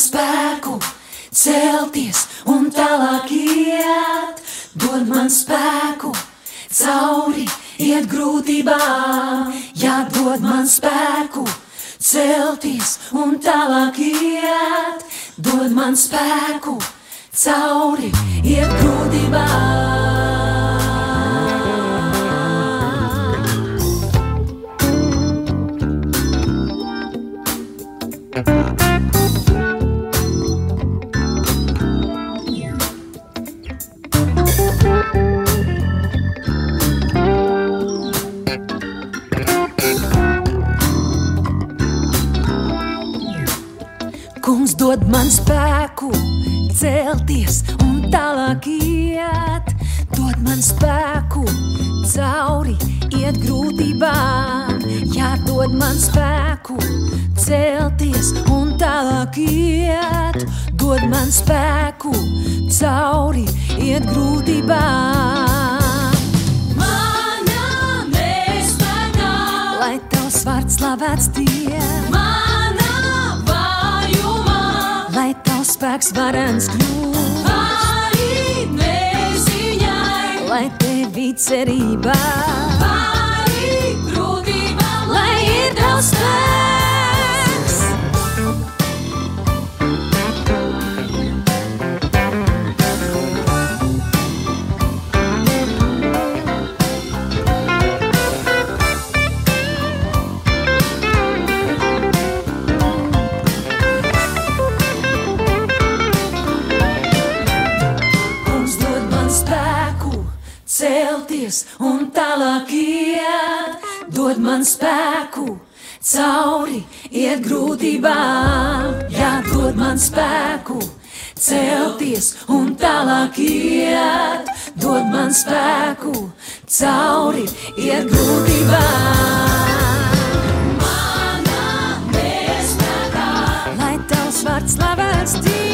Spēku, celties un tālāk iet, dod man spēku, cauri iet grūtībām, jā, dod man spēku, celties un tālāk iet, dod man spēku, cauri iet grūtībām. Kungs dod man spēku, celties un tālāk iet, dod man spēku, cauri iet grūtībām, jā, dod man spēku, celties un tālāk iet, dod man spēku, cauri iet grūtībām. Manā nespējā, lai tavs vārds slavēts tie. Manā spēks varens kļūt. Arī neziņai, lai tevi cerībā. Arī grūtībā, lai ir tavs spēks. Man spēku, cauri iet grūtībām, jā, dod man spēku, celties un tālāk iet, dod man spēku, cauri iet grūtībām. Manā nespējā, lai tavs vārds slavēts dienā.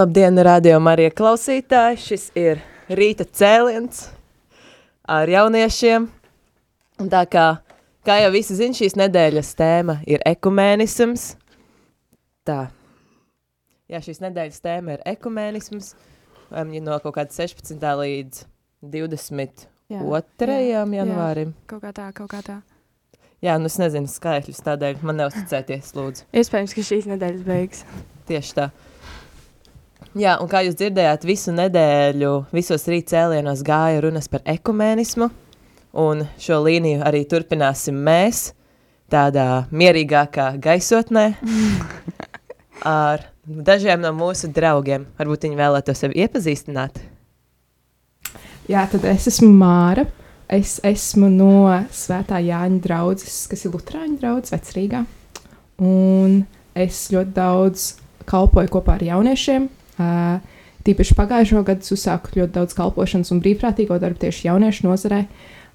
Labdien, radio Marija klausītāji! Šis ir rīta cēliens ar jauniešiem. Un tā kā, kā jau visi zin, šīs nedēļas tēma ir ekumēnisms. Tā. Jā, šīs nedēļas tēma ir ekumēnisms. Um, ja no kaut kāda 16. līdz 22. jā, janvārim. Jā, kaut kā tā, kaut kā tā. Jā, nu es nezinu skaitļus, tādēļ man neuzticēties, lūdzu. Iespējams, ka šīs nedēļas beigas. Tieši tā. Jā, un kā jūs dzirdējāt, visu nedēļu, visos rīt cēlienos gāja runas par ekumēnismu, un šo līniju arī turpināsim mēs, tādā mierīgākā gaisotnē, ar dažiem no mūsu draugiem. Varbūt viņi vēlētos sevi iepazīstināt. Jā, tad es esmu Māra. Es esmu no Svētā Jāņa draudzes, kas ir Lutāņu draugs vecrīgā. un es ļoti daudz kalpoju kopā ar jauniešiem. Uh, tīpaši pagājušo gadu uzsāku ļoti daudz kalpošanas un brīvprātīgo darbu tieši jauniešu nozarē.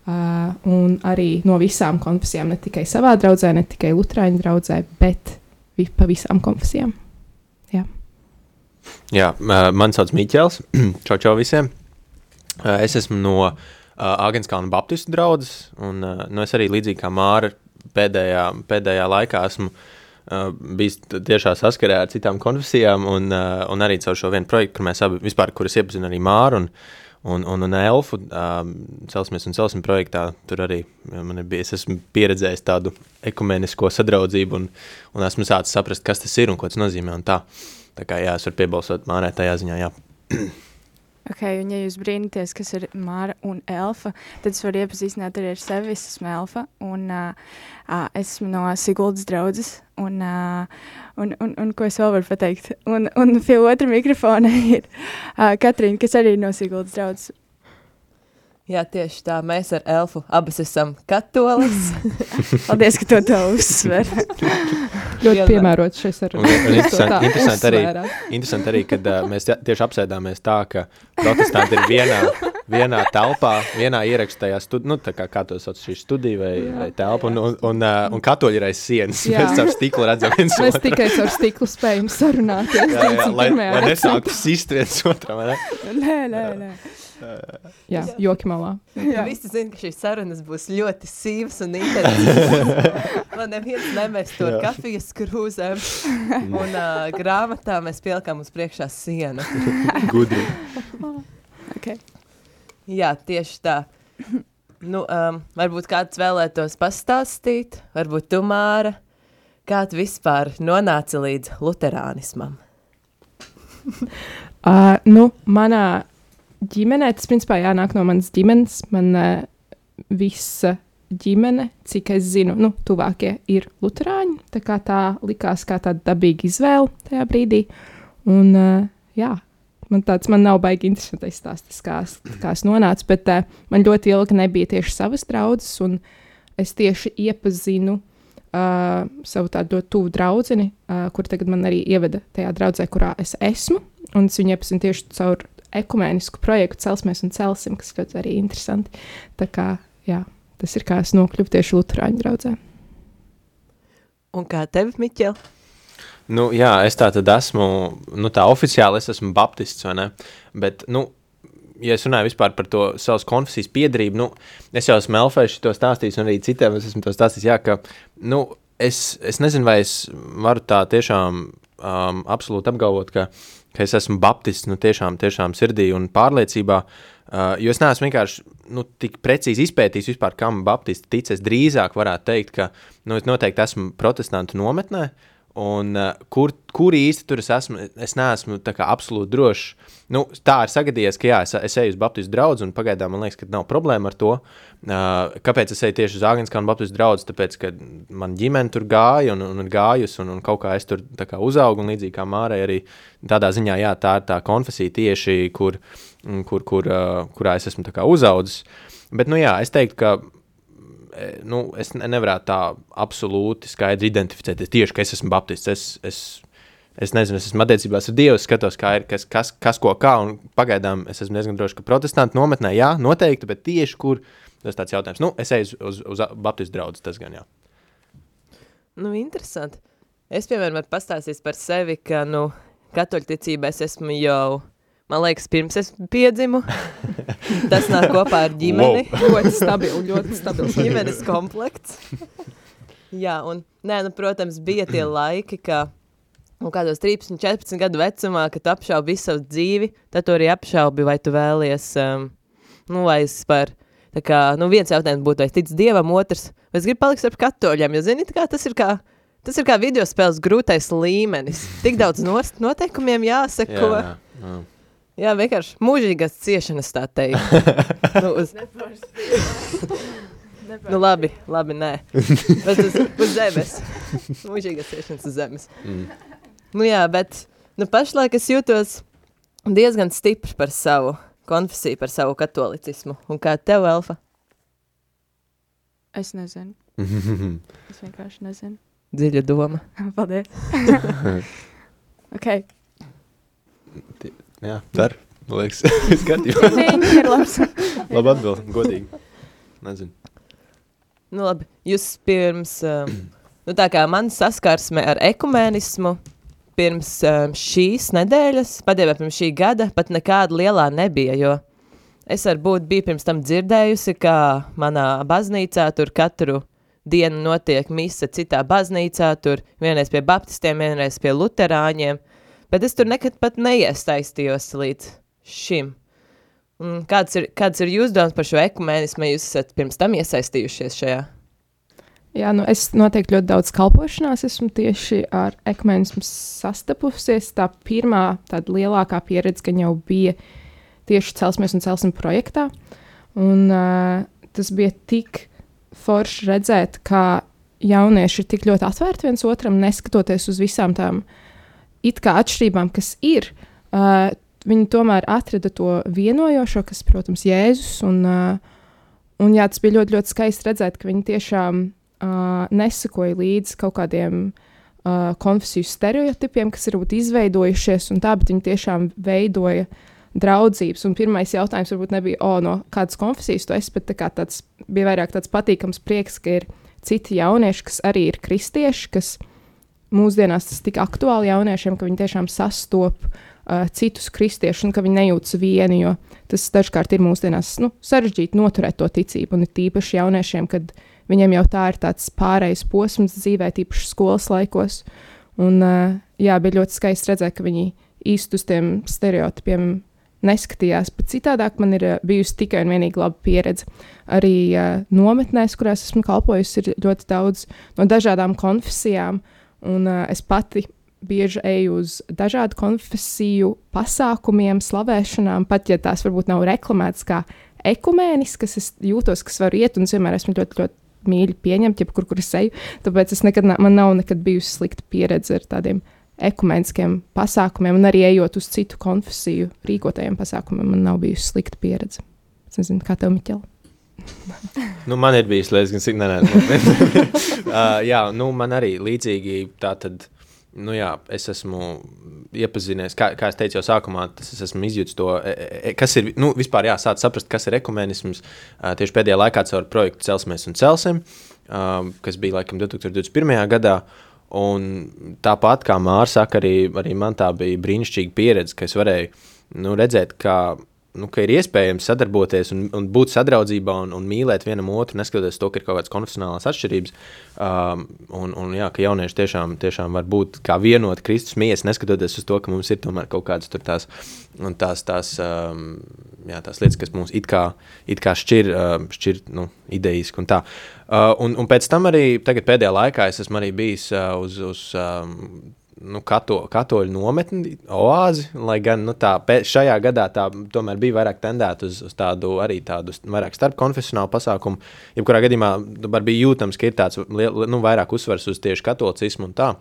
Uh, un arī no visām konfesijām, ne tikai savā draudzē, ne tikai Lutāņu draudzē, bet pa visām konfesijām. Jā, Jā uh, man sauc Miķels. čau, čau visiem. Es esmu no uh, Agenskalna Baptistu draudzes, un uh, nu, es arī līdzīgi kā Māra pēdējā, pēdējā laikā esmu uh, bijis t- tiešā saskarē ar citām konfesijām, un, uh, un arī caur šo vienu projektu, kur mēs abi vispār, kuras iepazinu arī Māru un, un, un, un Elfu, uh, Celsimies un Celsim projektā, tur arī uh, man ir bijis, esmu pieredzējis tādu ekumenisko sadraudzību, un, un esmu sācis saprast, kas tas ir un ko tas nozīmē, un tā. Tā kā jā, es varu piebalsot Mārai tajā ziņā, jā. Ok, un ja jūs brīnaties, kas ir Māra un Elfa, tad es varu iepazīstināt arī ar sevi. Es esmu Elfa, un uh, esmu no Siguldas draudzes. Un, uh, un, un, un ko es vēl varu pateikt? Un, un pie otra mikrofona ir uh, Katrīna, kas arī ir no Siguldas draudzes. Jā, tieši tā. Mēs ar Elfu abas esam katolis. Paldies, ka to tā uzsver. ļoti piemērots šis ar interesanti, interesanti, arī, interesanti arī, kad uh, mēs tie- tieši apsēdāmies tā, ka protestanti ir vienā, vienā telpā, vienā ierakstējā studijā, nu, tā kā, kā to sauc, šī studija vai, vai telpa, un, un, un, un katoļi ir aiz sienas. Jā. Mēs caur stiklu redzam viens Mēs otru. tikai ar stiklu spējam sarunāties. Jā, jā, lai, 21. lai nesāktu sist viens otram, vai ne? nē, nē, nē. Jā, joki malā. Jā. Visi zina, ka šīs sarunas būs ļoti sīvas un intensīvas. Lai neviens nemēs to ar Jā. kafijas krūzēm. Un uh, grāmatā mēs pielikām uz priekšā sienu. Gudri. Okay. Jā, tieši tā. Nu, um, varbūt kāds vēlētos pastāstīt, varbūt tu, Māra, kā tu vispār nonāci līdz luterānismam? Uh, nu, manā ģimenē, tas principā jānāk no manas ģimenes. Man uh, visa ģimene, cik es zinu, nu, tuvākie ir luterāņi. Tā kā tā likās kā tāda dabīga izvēle tajā brīdī. Un, uh, jā, man tāds man nav baigi interesantais stāsts, kā, es- kā es nonācu, bet uh, man ļoti ilgi nebija tieši savas draudzes, un es tieši iepazinu uh, savu tādu tuvu draugu, uh, kur tagad man arī ieveda tajā draudzē, kurā es esmu. Un es viņu iepazinu tieši caur ekumēnisku projektu Celsmies un Celsim, kas ļoti arī interesanti. Tā kā, jā, tas ir kā es nokļuvu tieši Lutāņu draudzē. Un kā tev, Miķel? Nu, jā, es tā tad esmu, nu tā oficiāli es esmu baptists, vai ne? Bet, nu, ja es runāju vispār par to savas konfesijas piedarību, nu, es jau esmu Elfēši to stāstījis, un arī citiem es esmu to stāstījis, jā, ka, nu, es, es nezinu, vai es varu tā tiešām um, absolūti apgalvot, ka, ka es esmu baptists, nu, tiešām, tiešām sirdī un pārliecībā, uh, jo es neesmu vienkārši, nu, tik precīzi izpētījis vispār, kam baptisti tic, es drīzāk varētu teikt, ka, nu, es noteikti esmu protestantu nometnē, Un, uh, kur, kur īsti tur es esmu? Es neesmu absolūti drošs. Nu, tā ir sagadījies, ka jā, es, es eju uz Baptistu draugu, un pagaidām man liekas, ka nav problēma ar to. Uh, kāpēc es eju tieši uz Āgānskānu Baptistu draugu? Tāpēc, ka man ģimene tur gāja un, un ir gājusi, un, un kaut kā es tur kā uzaugu, un līdzīgi kā Mārai arī tādā ziņā, jā, tā ir tā konfesija tieši, kur, kur, kur, uh, kurā es esmu uzaudzis. Bet, nu jā, es teiktu, ka nu, es ne- nevarētu tā absolūti skaidri identificēt, tieši ka es esmu baptists. Es, es, es nezinu, es esmu attiecībās ar Dievu, es skatos, ir, kas, kas, kas ko kā, un pagaidām es esmu diezgan drošs, ka protestantu nometnē, jā, noteikti, bet tieši kur, tas tāds jautājums. Nu, es eju uz, uz, uz baptistu draugu, tas gan jā. Nu, interesanti. Es, piemēram, varu pastāstīt par sevi, ka, nu, katoļticībā es esmu jau, man liekas, pirms es piedzimu. Tas nāk kopā ar ģimeni. Ļoti stabili, ļoti stabils. ģimenes komplekts. Jā, un, nē, nu, protams, bija tie laiki, ka nu, kādos 13, 14 gadu vecumā, kad apšaubi visu savu dzīvi, tad tu arī apšaubi, vai tu vēlies, um, nu, vai es par, tā kā, nu, viens jautājums būtu, vai es ticu Dievam, otrs, vai es gribu palikt starp katoļiem, jo, zini, kā tas ir kā, tas ir kā video spēles grūtais līmenis. Tik daudz nost, noteikumiem jāseko. Jā, jā. Jā. vienkārši mūžīgās ciešanas, tā teikt. nu, uz, Nu, labi, labi, nē. Bet uz, uz zemes. Mūžīgas ciešanas uz zemes. Mm. Nu jā, bet nu, pašlaik es jūtos diezgan stipri par savu konfesiju, par savu katolicismu. Un kā tev, Elfa? Es nezinu. Es vienkārši nezinu. dziļa doma. Paldies. ok. Jā, dar. Man liekas, viss kārtībā. Viņš ir labs. Labi atbild, godīgi. Nezinu. Nu, labi. Jūs pirms, um, nu, tā kā man saskarsme ar ekumēnismu, pirms um, šīs nedēļas, patiesībā pirms šī gada, pat nekāda lielā nebija. Jo es varbūt biju pirms tam dzirdējusi, ka manā baznīcā tur katru dienu notiek mise citā baznīcā, tur vienreiz pie baptistiem, vienreiz pie luterāņiem, bet es tur nekad pat neiesaistījos līdz šim. Un kāds ir, kāds ir jūsu domas par šo ekumēnismu, vai jūs esat pirms tam iesaistījušies šajā? Jā, nu es noteikti ļoti daudz kalpošanās esmu tieši ar ekumēnismu sastapusies. Tā pirmā tāda lielākā pieredze gan jau bija tieši celsmies un celsim projektā. Un uh, tas bija tik forši redzēt, kā jaunieši ir tik ļoti atvērti viens otram, neskatoties uz visām tām it kā atšķirībām, kas ir. Uh, viņi tomēr atrada to vienojošo, kas, protams, ir Jēzus. Un, uh, un jā, tas bija ļoti, ļoti skaisti redzēt, ka viņi tiešām uh, nesakoja līdzi kaut kādiem uh, konfesiju stereotipiem, kas ir izveidojušies, un tā, bet viņi tiešām veidoja draudzības. Un pirmais jautājums varbūt nebija, o, no kādas konfesijas tu esi, bet tā tāds, bija vairāk tāds patīkams prieks, ka ir citi jaunieši, kas arī ir kristieši, kas mūsdienās tas tik aktuāli jauniešiem, ka viņi tiešām sastopas uh, citus kristiešus un ka viņi nejūtas vieni, jo tas dažkārt ir mūsdienās nu, sarežģīti noturēt to ticību. Un ir tīpaši jauniešiem, kad viņiem jau tā ir tāds pārējais posms dzīvē, tīpaši skolas laikos. Un, uh, jā, bija ļoti skaisti redzēt, ka viņi īsti uz tiem stereotipiem neskatījās, bet citādāk man ir uh, bijusi tikai un vienīgi laba pieredze. Arī uh, nometnēs, kurās esmu kalpojusi, ir ļoti daudz no dažādām konfesijām, un uh, es pati bieži eju uz dažādu konfesiju pasākumiem, slavēšanām, pat ja tās varbūt nav reklamētas kā ekumēniskas, es jūtos, ka varu iet un es vienmēr esmu ļoti, ļoti mīļi pieņemt, jebkur, kur es eju. Tāpēc es nekad, man nav nekad bijusi slikta pieredze ar tādiem ekumeniskiem pasākumiem, un arī ejot uz citu konfesiju rīkotajiem pasākumiem, man nav bijusi slikta pieredze. Es nezinu, kā tev, Miķel. nu, man ir bijis līdzīgs, gan cik nē, nē. uh, jā, nu, man arī līdzīgi tā tad Nu jā, es esmu iepazinies, kā, kā es teicu jau sākumā, tas es esmu izjūtis to, e, e, e, kas ir, nu, vispār jāsāk saprast, kas ir ekumenisms. Tieši pēdējā laikā caur projektu Celsimies un Celsim, kas bija laikam 2021. gadā. Un tāpat kā Mārsa saka, arī, arī man tā bija brīnišķīga pieredze, ka es varēju nu, redzēt, kā nu, ka ir iespējams sadarboties un, un būt sadraudzībā un, un mīlēt vienam otru, neskatoties to, ka ir kaut kādas konfesionālās atšķirības. Um, un, un jā, ka jaunieši tiešām, tiešām var būt kā vienoti Kristus miesa, neskatoties uz to, ka mums ir tomēr kaut kādas tās, tās, tās, um, jā, tās lietas, kas mums it kā, it kā šķir, uh, šķir nu, idejiski un tā. Uh, un, un pēc tam arī pēdējā laikā es esmu bijis uh, uz. uz um, nu, kato, katoļu nometni, oāzi, lai gan nu, tā, šajā gadā tā tomēr bija vairāk tendēta uz, uz tādu arī tādu vairāk starpkonfesionālu pasākumu. Jebkurā gadījumā nu, bija jūtams, ka ir tāds liel, nu, vairāk uzsvers uz tieši katolicismu un tā.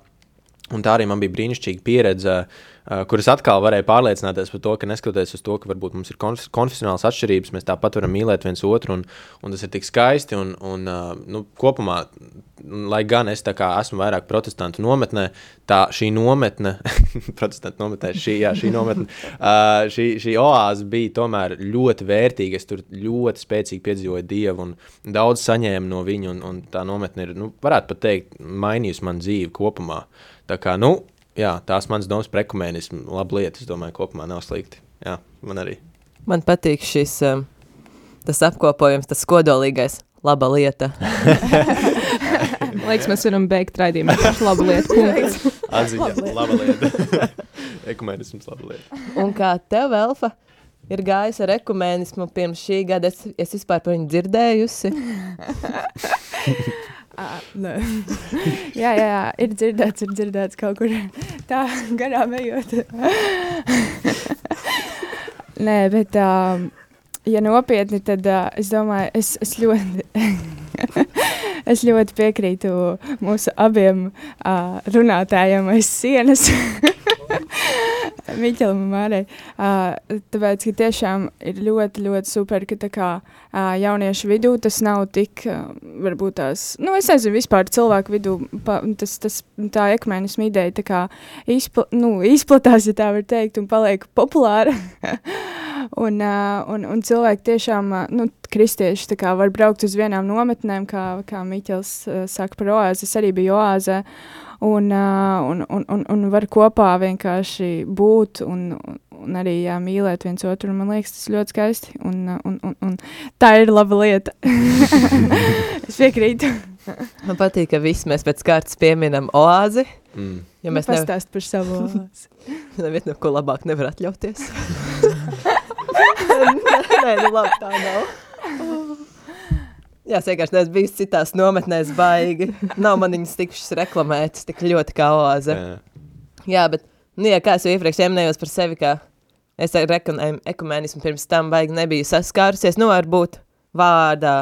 Un tā arī man bija brīnišķīga pieredze, uh, kuras atkal varēja pārliecināties par to, ka neskatoties uz to, ka varbūt mums ir konf konfesionāls atšķirības, mēs tāpat varam mīlēt viens otru, un, un tas ir tik skaisti. Un, un, uh, nu, kopumā, lai gan es esmu vairāk protestantu nometnē, tā šī nometne, protestantu nometnē, šī, jā, šī nometne, uh, šī, šī oāze bija tomēr ļoti vērtīga. Es tur ļoti spēcīgi piedzīvoju Dievu un daudz saņēmu no viņa, un, un tā nometne ir, nu, varētu pat teikt, mainījusi man dzīvi kopumā. Tā kā, nu, jā, tās manas domas par ekumēnismu, laba lieta, es domāju, kopumā nav slikti. Jā, man arī. Man patīk šis um, tas apkopojums, tas kodolīgais, laba lieta. Liekas, mēs varam beigt raidījumu ar labu lietu. Atziņa, laba lieta. Ekumēnisms, laba lieta. Un kā tev, Elfa, ir gājis ar ekumēnismu pirms šī gada? Es, es vispār par viņu dzirdējusi. Jā, jā, jā, ir dzirdēts, ir dzirdēts kaut kur tā garām ejot. Nē, bet, uh, ja nopietni, tad uh, es domāju, es, es ļoti. es ļoti piekrītu mūsu abiem uh, runātājiem aiz sienas. Miķelam un Mārai. Uh, tāpēc, ka tiešām ir ļoti, ļoti super, ka tā kā uh, jauniešu vidū tas nav tik, uh, varbūt tās, nu, es nezinu, vispār cilvēku vidū pa, tas, tas, tā ekumēnismu ideja tā kā izpla, nu, izplatās, ja tā var teikt, un paliek populāra. un, un, un cilvēki tiešām, nu, kristieši kā var braukt uz vienām nometnēm, kā, kā Miķels saka par oāzi, es arī biju oāzē, un, un, un, un, un var kopā vienkārši būt un, un arī jā, mīlēt viens otru. Man liekas, tas ļoti skaisti. Un, un, un, un tā ir laba lieta. es piekrītu. Man patīk, ka visi mēs pēc kārtas pieminam oāzi. Mm. Ja Nu, mēs nevaram pastāst par savu oāzi. nevienu no ko labāk nevar atļauties. Nē, nu labi, tā nav. Jā, es vienkārši neesmu bijis citās nometnēs baigi. Nav man viņas tikušas reklamētas tik ļoti kā oāze. Jā. Jā, bet, nu, jā, kā es jau iepriekš minēju par sevi, ka es ar ekumēnismu pirms tam baigi nebiju saskārusies. Nu, varbūt vārdā,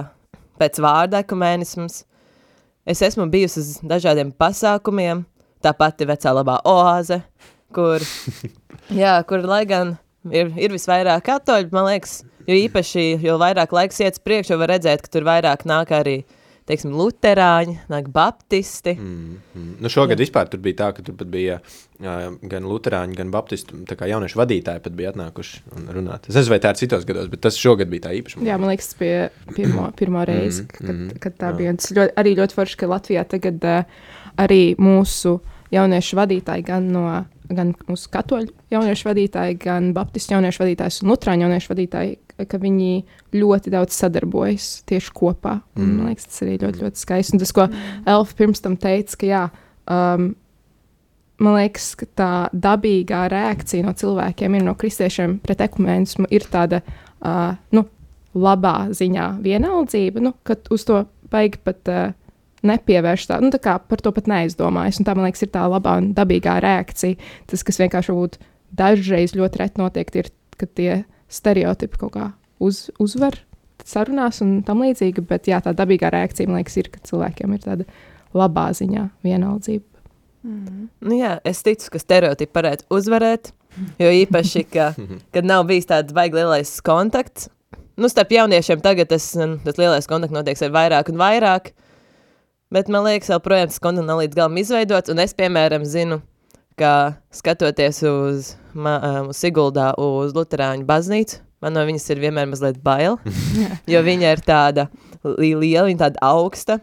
pēc vārda ekumēnisms. Es esmu bijusi uz dažādiem pasākumiem, tā pati vecā labā oāze, kur, jā, kur lai gan ir, ir visvairāk katoļu, man liekas, jo īpaši, jo vairāk laiks iet uz priekšu, jo var redzēt, ka tur vairāk nāk arī, teiksim, luterāņi, nāk baptisti. Mm, mm. Nu, šogad Jā. vispār tur bija tā, ka tur pat bija uh, gan luterāņi, gan baptisti, tā kā jauniešu vadītāji pat bija atnākuši un runāt. Es nezinu, vai tā ir citos gados, bet tas šogad bija tā īpaši. Jā, man liekas, tas bija pirmo, pirmo reizi, Mhm, kad, mhm, kad tā jā. bija. Un Tas ļoti, arī ļoti forši, ka Latvijā tagad uh, arī mūsu jauniešu vadītāji, gan no gan mūsu katoļu jauniešu vadītāji, gan baptistu jauniešu vadītājs un lutrāņu jauniešu vadītāji, ka viņi ļoti daudz sadarbojas tieši kopā. Mm. man liekas, tas arī ļoti, ļoti skaisti. Un tas, ko Elfa pirms tam teica, ka jā, um, man liekas, ka tā dabīgā reakcija no cilvēkiem ir no kristiešiem pret ekumēnismu ir tāda, uh, nu, labā ziņā vienaldzība, nu, kad uz to baigi pat uh, nepievērš tā, nu, tā kā par to pat neaizdomājas. Un tā, man liekas, ir tā labā un dabīgā reakcija. Tas, kas vienkārši varbūt dažreiz ļoti reti notiek, ir, ka tie stereotipi kaut kā uz, uzvar sarunās un tam līdzīgi, bet jā, tā dabīgā reakcija, man liekas, ir, ka cilvēkiem ir tāda labā ziņā vienaldzība. Mm. Nu, jā, es ticu, ka stereotipi varētu uzvarēt. Jo īpaši, ka, kad nav bijis tāds baigi lielais kontakts, nu, starp jauniešiem tagad tas, tas lielais kontakts notiek ar vairāk un vairāk. Bet man liekas, joprojām tas kontakts nav līdz galam izveidots. Un es, piemēram, zinu, ka skatoties uz, ma, uz Siguldā, uz Lutāņu baznīcu, man no viņas ir vienmēr mazliet bail. jo viņa ir tāda li liela, viņa tāda augsta.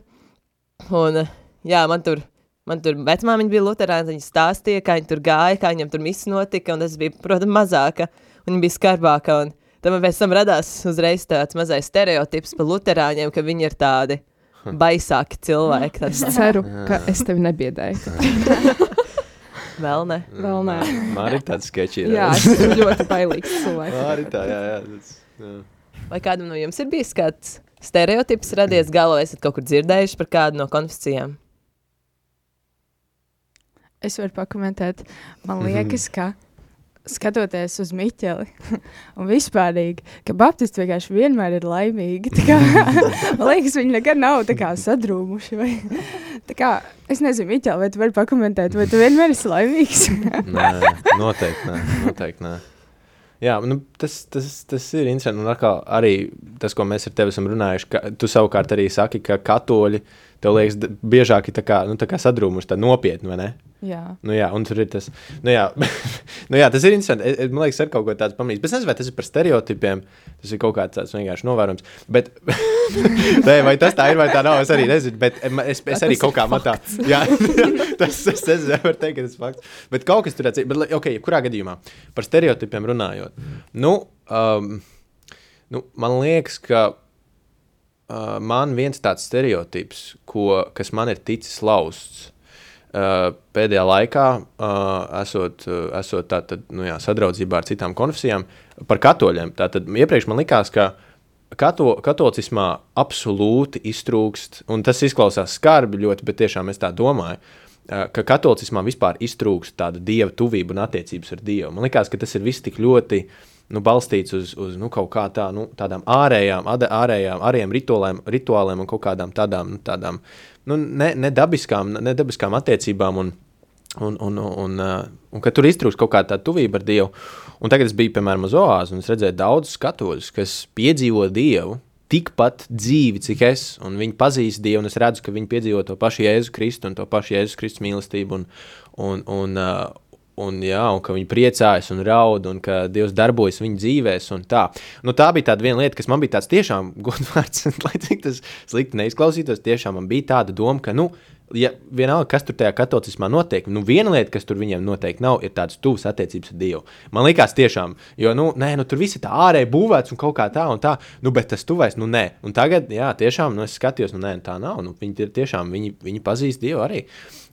Un, jā, man tur, man tur vecmāmiņa bija Lutāņa, viņa stāstīja, kā viņa tur gāja, kā viņam tur viss notika, un es biju, protams, mazāka, un viņa bija skarbāka. Un tad man pēc tam radās uzreiz tāds mazais stereotips par Lutāņiem, ka viņi ir tādi baisāki cilvēki. Es Tad, ceru, ka es tevi nebiedēju. vēl ne. Vēl nē. Man ir tāds sketčs. ir, Jā, es ļoti bailīgs cilvēks. Arī tā, jā, jā. Tas, jā. Vai kādam no jums ir bijis kāds stereotips radies galvā, esat kaut kur dzirdējuši par kādu no konfesijām? Es varu pakomentēt. Man liekas, ka skatoties uz Miķeli un vispārīgi, ka Baptisti vienkārši vienmēr ir laimīgi. Kā, man liekas, viņi nekad nav kā sadrūmuši. Vai, kā, es nezinu, Miķeli, vai tu vari pakomentēt, vai tu vienmēr esi laimīgs? Nē, noteikti nē. Noteikti nē. Jā, nu, tas, tas, tas ir interesanti. Un arī tas, ko mēs ar tevi esam runājuši, ka tu savukārt arī saki, ka katoļi tev liekas biežāk ir tā kā, nu, tā kā sadrūmuši, tā nopietni, vai ne? Jā. Nu, jā, un tur ir tas. Nu, jā, nu, jā, tas ir interesanti. Es, es- man liekas, ir kaut ko tāds pamanīts. Bet es nezinu, vai tas ir par stereotipiem. Tas ir kaut kāds tāds vienkārši novērojums. Bet, Nē, vai tas tā ir, vai tā nav, es arī nezinu. Bet es, es arī kaut kā man tā. Jā, tas es nezinu, nevaru teikt, ka tas ir fakts. Bet kaut kas tur ir. Bet, ok, kurā gadījumā par stereotipiem runājot. Nu, um, nu, man liekas, ka uh, man viens tāds stereotips, ko, kas man ir ticis lausts. Uh, pēdējā laikā, uh, esot, uh, esot tātad, nu jā, sadraudzībā ar citām konfesijām, par katoļiem. Tātad iepriekš man likās, ka kato, katolicismā absolūti iztrūkst, un tas izklausās skarbi ļoti, bet tiešām es tā domāju, ka katolicismā vispār iztrūkst tāda dieva tuvība un attiecības ar Dievu. Man liekas, ka tas ir viss tik ļoti nu, balstīts uz, uz nu, kaut kā tā, nu, tādām ārējām, ārējām, ārējām rituāliem, rituāliem un kaut kādām tādām, nu, tādām nu, ne, nedabiskām, nedabiskām attiecībām. Un, Un, un, un, uh, un ka tur iztrūks kaut kāda tuvība ar Dievu. Un tagad es biju, piemēram, uz Oāzi, un es redzēju daudzus katoļus, kas piedzīvo Dievu tikpat dzīvi, cik es, un viņi pazīst Dievu, un es redzu, ka viņi piedzīvo to pašu Jēzu Kristu un to pašu Jēzus Kristus mīlestību, un, un, un, uh, un, jā, un ka viņi priecājas un raud, un ka Dievs darbojas viņu dzīvēs, tā. Nu, tā bija tāda viena lieta, kas man bija tāds tiešām godvārds, lai cik tas slikti neizklausītos, tiešām man bija tāda doma, ka, nu, ja vienalga, kas tur tajā katolicismā notiek, nu, viena lieta, kas tur viņiem noteikti nav, ir tādas tuvas attiecības ar Dievu. Man liekas, tiešām, jo, nu, nē, nu, tur viss ir tā ārēji būvēts un kaut kā tā un tā, nu, bet tas tuvais, nu, nē. Un tagad, jā, tiešām, nu, es skatījos, nu, nē, tā nav, nu, viņi ir tiešām, viņi, viņi pazīst Dievu arī.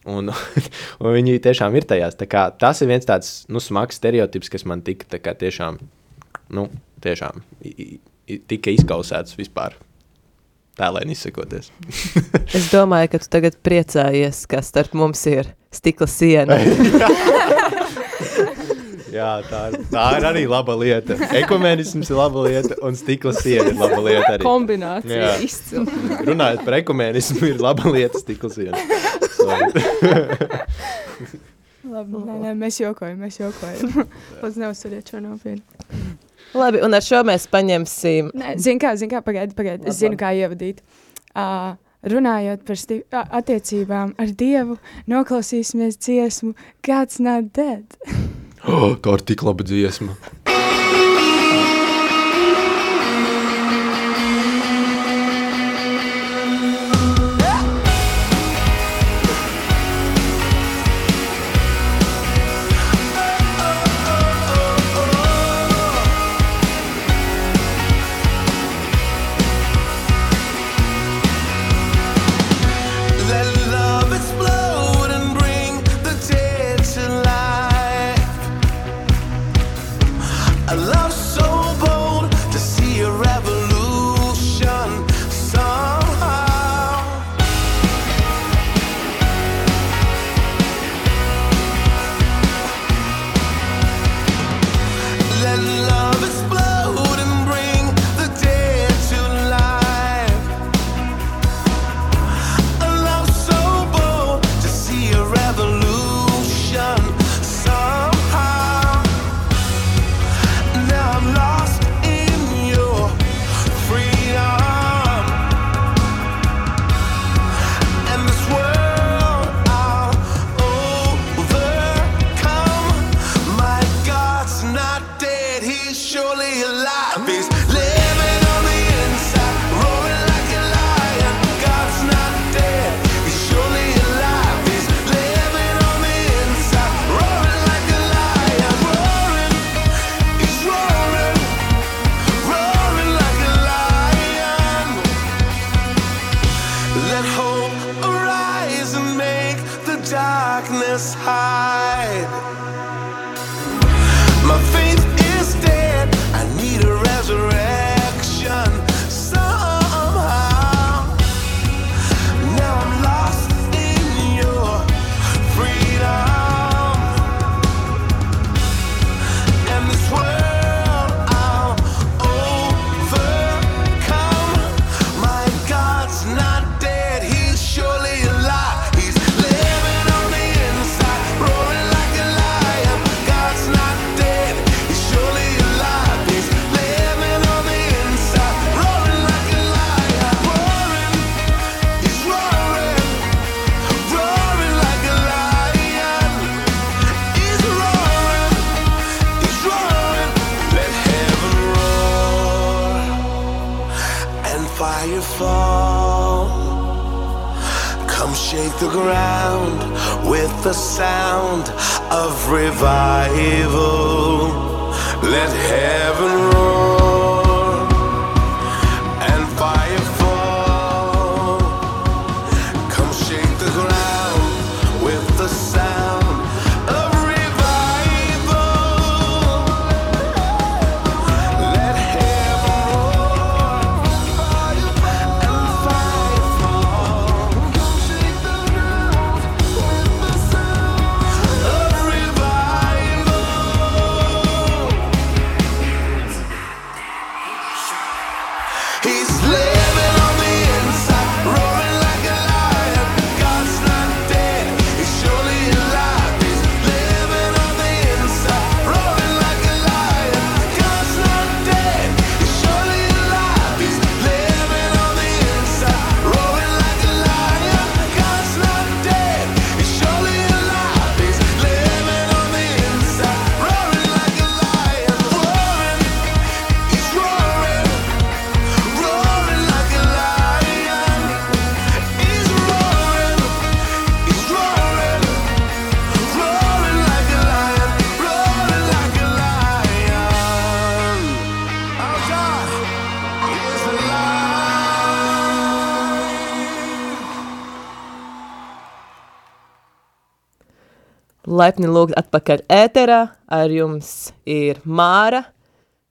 Un, un viņi tiešām ir tajās. Kā, tas ir viens tāds nu, smags stereotips, kas man tika kā, tiešām, nu, tiešām tika izkausēts vispār tēlēni izsakoties. es domāju, ka tu tagad priecājies, ka starp mums ir stikla siena. Jā, tā, tā ir arī laba lieta. Ekumēnisms ir laba lieta, un stikla siena ir laba lieta. Arī. Kombinācija izcila. Runājot par ekumēnismu, ir laba lieta stikla siena. Labi, nē, nē, mēs jokojam, mēs jokojam. Lūdzu, neuzsuriet šo nopietni. Labi, un ar šo mēs paņemsim. Nē, zinu, kā, zin kā pagaidi, pagaidi. Es zinu, kā ievadīt. Uh, runājot par sti attiecībām ar Dievu, noklausīsimies dziesmu God's Not Dead. oh, tā ir tik laba dziesma. surely alive. It's the sound of revival. Let heaven Laipni lūgt atpakaļ ēterā. Ar jums ir Māra,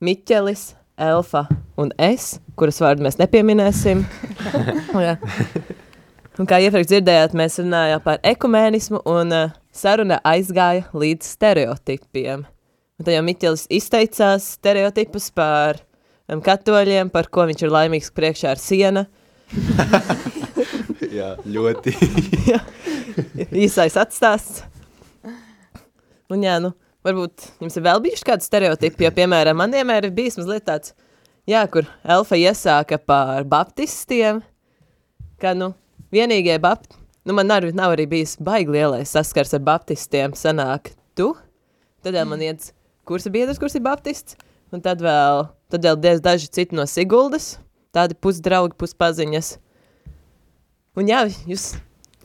Miķelis, Elfa un es, kuras vārdu mēs nepieminēsim. Jā. un kā iepriekš dzirdējāt, mēs runājām par ekumēnismu un uh, saruna aizgāja līdz stereotipiem. Un tad jau Miķelis izteicās stereotipus par um, katoļiem, par ko viņš ir laimīgs priekšā ar siena. Jā, ļoti. Īsais atstāsts. Un jā, nu, varbūt jums ir vēl bijuši kādi stereotipi, jo, piemēram, man vienmēr ir bijis mazliet tāds, jā, kur Elfa iesāka par baptistiem, ka, nu, vienīgie baptisti, nu, man nav, nav arī bijis baigi lielais saskars ar baptistiem, sanāk tu, tad vēl man iet kursa biedrs, kurš ir baptists, un tad vēl, tad vēl diez daži citi no Siguldas, tādi pusdraugi, puspaziņas. Un jā, jūs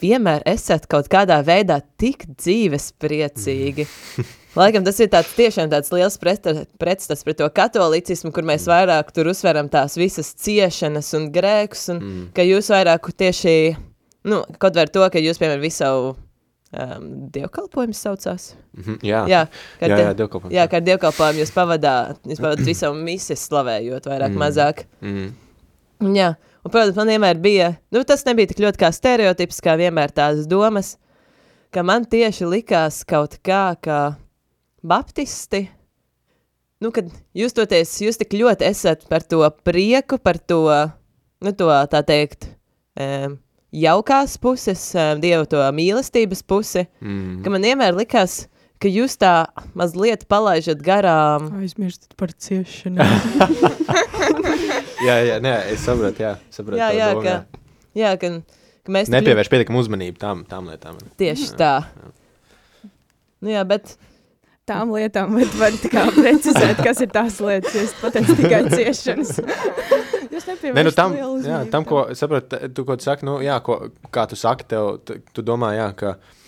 vienmēr esat kaut kādā veidā tik dzīves priecīgi. Laikam tas ir tāds tiešām tāds liels pretstats pret to katolicismu, kur mēs vairāk tur uzsveram tās visas ciešanas un grēkus, un mm. ka jūs vairāk tieši, nu, kaut var to, ka jūs, piemēram, visu savu um, dievkalpojumu saucās. Mm -hmm, jā, jā, jā, jā, dievkalpojumu. Jā, kā ar dievkalpojumu jūs pavadāt, jūs pavadāt visu misis slavējot vairāk, mm. mazāk. Mm. Jā, un, protams, man vienmēr bija, nu, tas nebija tik ļoti kā stereotips, kā vienmēr tās domas, ka man tieši likās kaut kā, ka baptisti, nu, kad jūs toties, jūs tik ļoti esat par to prieku, par to, nu, to, tā teikt, um, jaukās puses, um, Dievu to mīlestības pusi, Mm. ka man vienmēr likās, ka jūs tā mazliet palaižat garām. Aizmirstat par ciešanu. jā, jā, nē, es saprotu, jā, saprotu. Jā, jā, domu, ka, jā, ka, ka mēs... Nepievērš pietiekam uzmanību tām, tām lietām. Tieši tā. Nu jā, bet Tām lietām var, var kā precizēt, kas ir tās lietas, jo es pateicu tikai ciešanas. Jūs Nē, nu tam, jā, tam, ko sapratu, tu, ko tu saki, nu, jā, ko, kā tu saki, tev, tu, tu domā, jā, ka mm,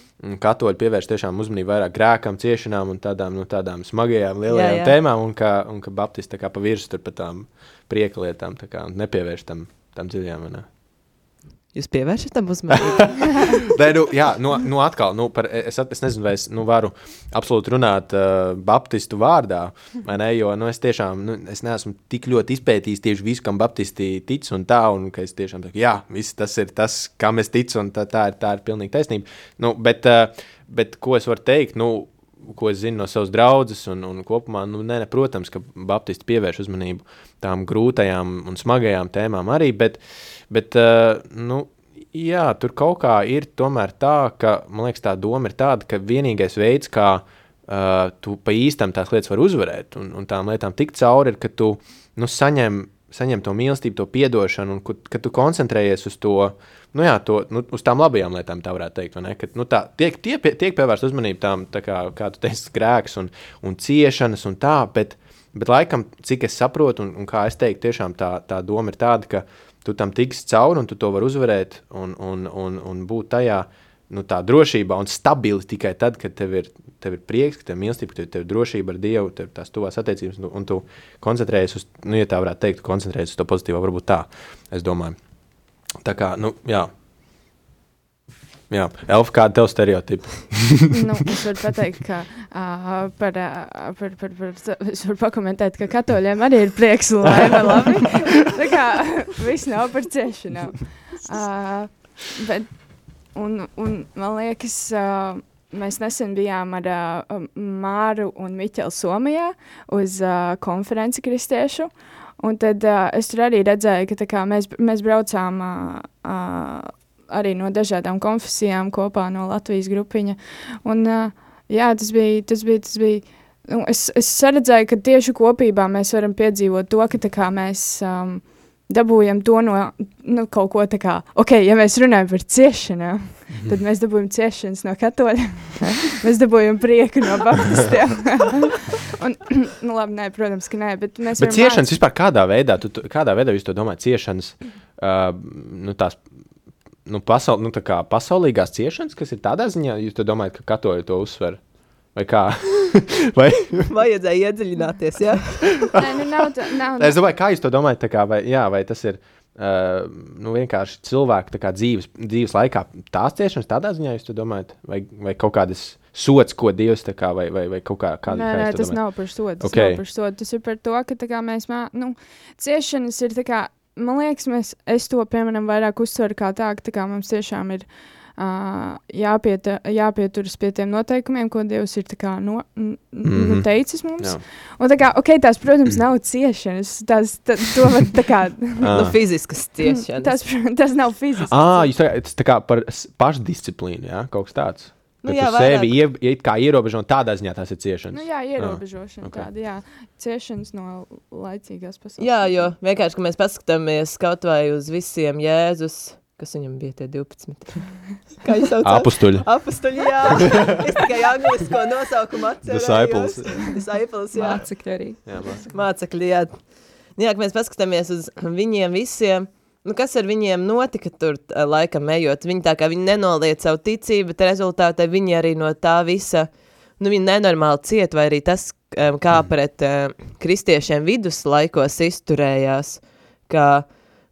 katoļi pievērš tiešām uzmanību vairāk grēkam, ciešanām un tādām, nu, tādām smagajām, lielajām Jā, jā. tēmām, un ka, un ka baptisti tā kā pa virsmu tur pa tām prieka lietām, tā kā un nepievērš tam, tam ne? Jūs pievēršat tam uzmanību. Nē, nu, jā, nu, nu atkal, nu, par, es, es nezinu, vai es nu, varu absolūti runāt uh, Baptistu vārdā, vai ne? Jo nu, es tiešām nu, es neesmu tik ļoti izpētījis tieši visu, kam Baptisti tic, un tā, un ka es tiešām saku, jā, viss tas ir tas, kam es ticu, un tā, tā, ir, tā ir pilnīgi taisnība. Nu, bet, uh, bet ko es varu teikt? Nu, Ko es zinu no savas draudzes, un, un kopumā, nu, ne, ne, protams, ka Baptisti pievērš uzmanību tām grūtajām un smagajām tēmām arī, bet, bet uh, nu, Jā, tur kaut kā ir tomēr tā, ka man liekas, tā doma ir tāda, ka vienīgais veids, kā uh, tu pa īstam tās lietas var uzvarēt un, un tām lietām tikt cauri, ir, ka tu nu, saņem, saņem to mīlestību, to piedošanu, un ka, ka tu koncentrējies uz to, nu, jā, to, nu, uz tām labajām lietām, tā varētu teikt. vai ne? Ka, nu, tā, tiek, tie, tiek pievērsta uzmanība tām, tā kā, kā tu teici, grēks un, un ciešanas un tā, bet, bet laikam, cik es saprotu, un, un kā es teiktu, tiešām tā, tā doma ir tāda, ka tu tam tiksi cauri un tu to vari uzvarēt un, un, un, un būt tajā nu, tā drošībā un stabili tikai tad, kad tev ir, tev ir prieks, ka tev ir mīlestība, ka tev ir drošība ar Dievu, tev ir tās tuvās attiecības, un, un tu koncentrējies uz, nu, ja tā varētu teikt, koncentrējies uz to pozitīvo, varbūt tā, es domāju. Tā kā, nu, jā. Jā, Elfa, kāda tev stereotipa? nu, es varu pateikt, ka uh, par, uh, par, par, par, es varu pakomentēt, ka katoļiem arī ir prieks un laime. labi. Tā kā viss nav par ciešanām. Uh, bet, un, un man liekas, uh, mēs nesen bijām ar uh, Māru un Miķelu Somijā uz uh, konferenci kristiešu. Un tad uh, es tur arī redzēju, ka kā, mēs, mēs braucām uh, uh, arī no dažādām konfesijām kopā no Latvijas grupiņa. Un, jā, tas bija, tas bija, tas bija nu, es, es redzēju, ka tieši kopībā mēs varam piedzīvot to, ka kā mēs um, dabūjam to no nu, kaut ko tā kā, ok, ja mēs runājam par ciešanām, tad mēs dabūjam ciešanas no katoļiem, mēs dabūjam prieku no baptistiem. Un, nu, labi, nē, protams, ka nē, bet mēs Bet ciešanas māc- vispār kādā veidā, tu, tu, kādā veidā jūs to domājat? Ciešanas, uh, nu, tās, nu, pasaul, nu, pasaulīgās ciešanas, kas ir tādā ziņā, jūs to domājat, ka katoļi to uzsver? Vai kā? vai? Vajadzēja iedziļināties, jā. Nē, nu, nav, tā- nav, Es domāju, kā jūs to domājat, kā, vai, jā, vai tas ir, Uh, nu, vienkārši cilvēku kā, dzīves, dzīves laikā tās ciešanas tādā ziņā, jūs domājat, vai, vai kaut kādas sots, ko Dievs kā, vai, vai, vai kaut kā tāda nē, nē, tas nav par sodu. Tas, okay. nav par sodu. tas ir par to, ka kā, mēs mā, nu, ciešanas ir. Kā, man liekas, mēs, es to piemēram vairāk uzsveru kā tā, ka tā kā mums tiešām ir. Uh, jāpiet, jāpieturas pie tiem noteikumiem, ko Dievs ir kā, no, mm -hmm. teicis mums. Jā. Un, kā, okay, tās, protams, nav ciešanas. Tās, tā, to var tā kā. nu, fiziskas ciešanas. Tas, tas nav fizisks. Ah, jūs tā, tas tā kā par pašdisciplīnu, jā, kaut kas tāds. Nu, jā, sevi ie, ierobežo, tādā ziņā tas ir ciešanas. Nu, jā, ierobežošana. Ah, okay. tāda, jā. Ciešanas no laicīgās pasaules. Jā, jo vienkārši, ka mēs paskatāmies kaut vai uz visiem Jēzus kas viņam bija tie 12. Kā jūs saucat? Apustuļi. Apustuļi, jā. es tikai anglisko nosaukumu atceros. Disciples. Disciples, jā. Mācekļi arī. Jā, mācekļi. Mācekļi, jā. Jā, mēs paskatāmies uz viņiem visiem. Nu, kas ar viņiem notika tur laikam ejot? Viņi tā kā viņi nenoliet savu ticību, bet rezultātā viņi arī no tā visa, nu viņi nenormāli ciet, vai arī tas, kā pret uh, kristiešiem viduslaikos izturējās, ka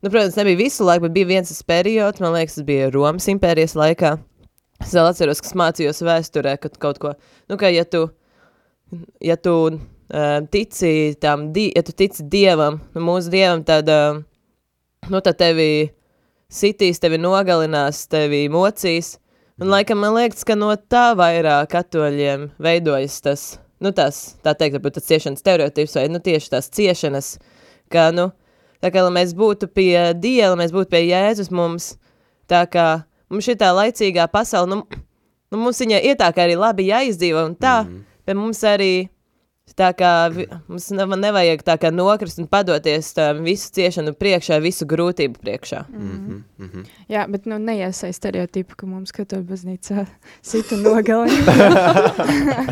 Nu, protams, nebija visu laiku, bet bija viens periods, man liekas, tas bija Romas impērijas laikā. Es vēl atceros, ka mācījos vēsturē, ka kaut ko, nu, ka ja tu, ja tu tici tam, di ja tu tici Dievam, nu, mūsu Dievam, tad, uh, nu, tad tevi sitīs, tevi nogalinās, tevi mocīs, un laikam man liekas, ka no tā vairāk katoļiem veidojas tas, nu, tas, tā teikt, varbūt tas ciešanas stereotips, vai, nu, tieši tās ciešanas, ka, nu, Tā kā lai mēs būtu pie Dieva, lai mēs būtu pie Jēzus, mums tā kā mums šī tā laicīgā pasaule, nu, nu mums viņa ir tā kā arī labi jāizdzīvo un tā, mm. bet mums arī tā kā mums nevajag tā kā nokrist un padoties tam visu ciešanu priekšā, visu grūtību priekšā. Mm -hmm. Mm -hmm. Jā, bet nu neiesaist stereotipu, ka mums katoļu baznīcā sita nogalina.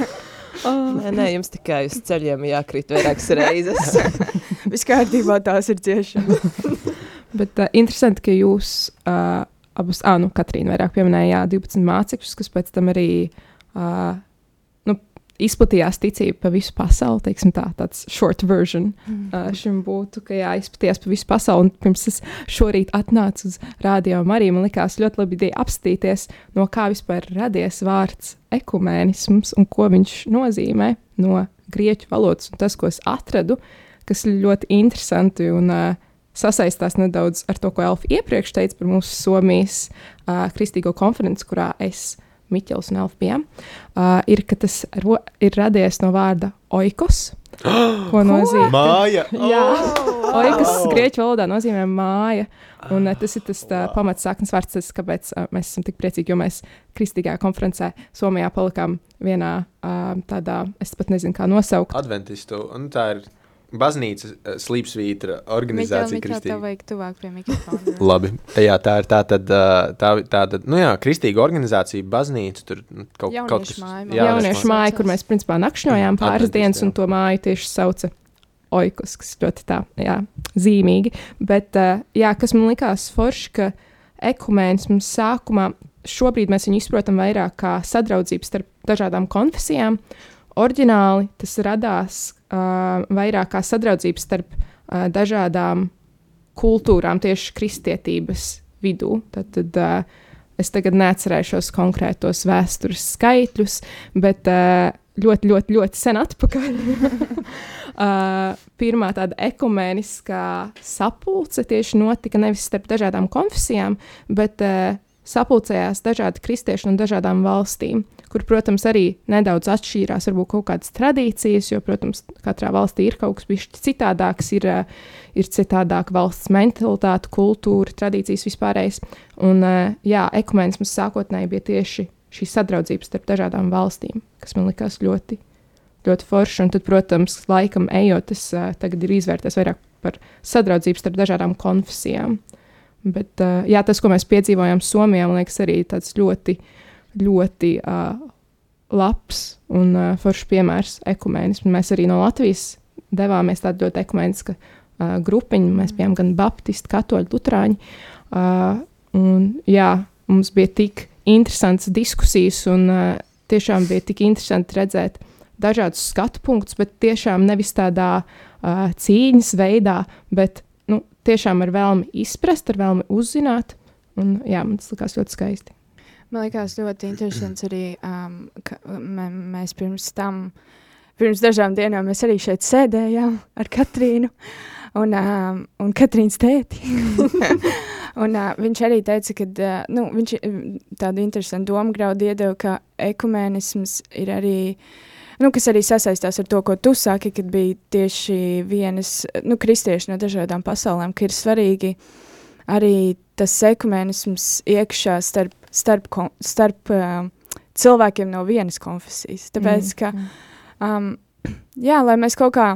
Oh. Nē, nē, jums tikai uz ceļiem jākrīt vairākas reizes. Viss kārtībā tās ir ciešanas. Bet uh, interesanti, ka jūs uh, abas, ah, nu, Katrīna vairāk pieminēja 12 mācekļus, kas pēc tam arī uh, izplatījās ticība pa visu pasauli. Teiksim, tā, tāds short version mm. uh, šim būtu, ka jā, izplatījās pa visu pasauli. Un pirms es šorīt atnācu uz rādio Mariju, man likās ļoti labi ideja apstīties, no kā vispār radies vārds ekumēnisms un ko viņš nozīmē no grieķu valodas. Un tas, ko es atradu, kas ļoti interesanti un uh, sasaistās nedaudz ar to, ko Elfa iepriekš teica par mūsu Somijas uh, kristīgo konferenci, kurā es esmu Miķels un Elfbijam, uh, ir, ka tas ro, ir radies no vārda oikos. Ko nozīmē? Māja. Jā, oh! oikos grieķu valodā nozīmē māja. Un uh, tas ir tas uh, pamats saknes vārds, tas, kāpēc uh, mēs esam tik priecīgi, jo mēs kristīgajā konferencē Somijā palikām vienā uh, tādā, es pat nezinu, kā nosaukt. Adventistu, un tā ir baznīcas uh, slīpsvītra organizācija. Miķel, tev vajag tuvāk pie mikrofona. Labi, jā, tā ir tā tad, uh, tā, tā tad, nu jā, kristīga organizācija, baznīca, tur nu, kaut, jauniešu kaut kas. Māja, jā, jauniešu māja, kur mēs principā nakšņojām pāris dienas, un to māju tieši sauca oikus, kas ļoti tā, jā, zīmīgi. Bet, uh, jā, kas man likās forši, ka ekumēnisms sākumā, šobrīd mēs viņu izprotam vairāk kā sadraudzību starp dažādām konfesijām, Orģināli tas radās uh, vairāk kā sadraudzības starp uh, dažādām kultūrām, tieši kristietības vidū. Tad, tad uh, es tagad neatcerēšos konkrētos vēstures skaitļus, bet uh, ļoti, ļoti, ļoti sen atpakaļ. uh, pirmā tāda ekumēniskā sapulce tieši notika nevis starp dažādām konfesijām, bet uh, sapulcējās dažādi kristieši no dažādām valstīm kur, protams, arī nedaudz atšķīrās varbūt kaut kādas tradīcijas, jo, protams, katrā valstī ir kaut kas bijis citādāks, ir, eh, ir citādāka valsts mentalitāte, kultūra, tradīcijas vispārējais. Un, eh, jā, ekumenisms sākotnēji bija tieši šī sadraudzība starp dažādām valstīm, kas man likās ļoti, ļoti forši. Un tad, protams, laikam ejot, tas uh, tagad ir izvērtēts vairāk par sadraudzību starp dažādām konfesijām. Bet uh, jā, tas, ko mēs piedzīvojām Somijā, man liekas, arī tāds ļoti ļoti uh, labs un uh, foršs piemērs ekumēnismu. Mēs arī no Latvijas devāmies tādā ļoti ekumēniska uh, grupiņa. Mēs bijām gan baptisti, katoļi, luterāņi. Uh, un, jā, mums bija tik interesants diskusijas un uh, tiešām bija tik interesanti redzēt dažādus skatu punktus, bet tiešām nevis tādā uh, cīņas veidā, bet tiešām ar vēlmi izprast, ar vēlmi uzzināt. Un, jā, man tas likās ļoti skaisti. Man liekas, ļoti interesants arī, um, ka mē, mēs pirms tam, pirms dažām dienām, mēs arī šeit sēdējām ar Katrīnu un, um, un Katrīnas tēti. un, uh, viņš arī teica, ka uh, nu, viņš tādu interesantu domu graudu iedeva, ka ekumēnisms ir arī. Nu, kas arī sasaistās ar to, ko tu saki, kad bija tieši vienas nu, kristieši no dažādām pasaulēm, ka ir svarīgi arī tas ekumēnisms iekšā starp starp, starp uh, cilvēkiem no vienas konfesijas. Tāpēc, mm. ka, um, jā, lai mēs kaut kā,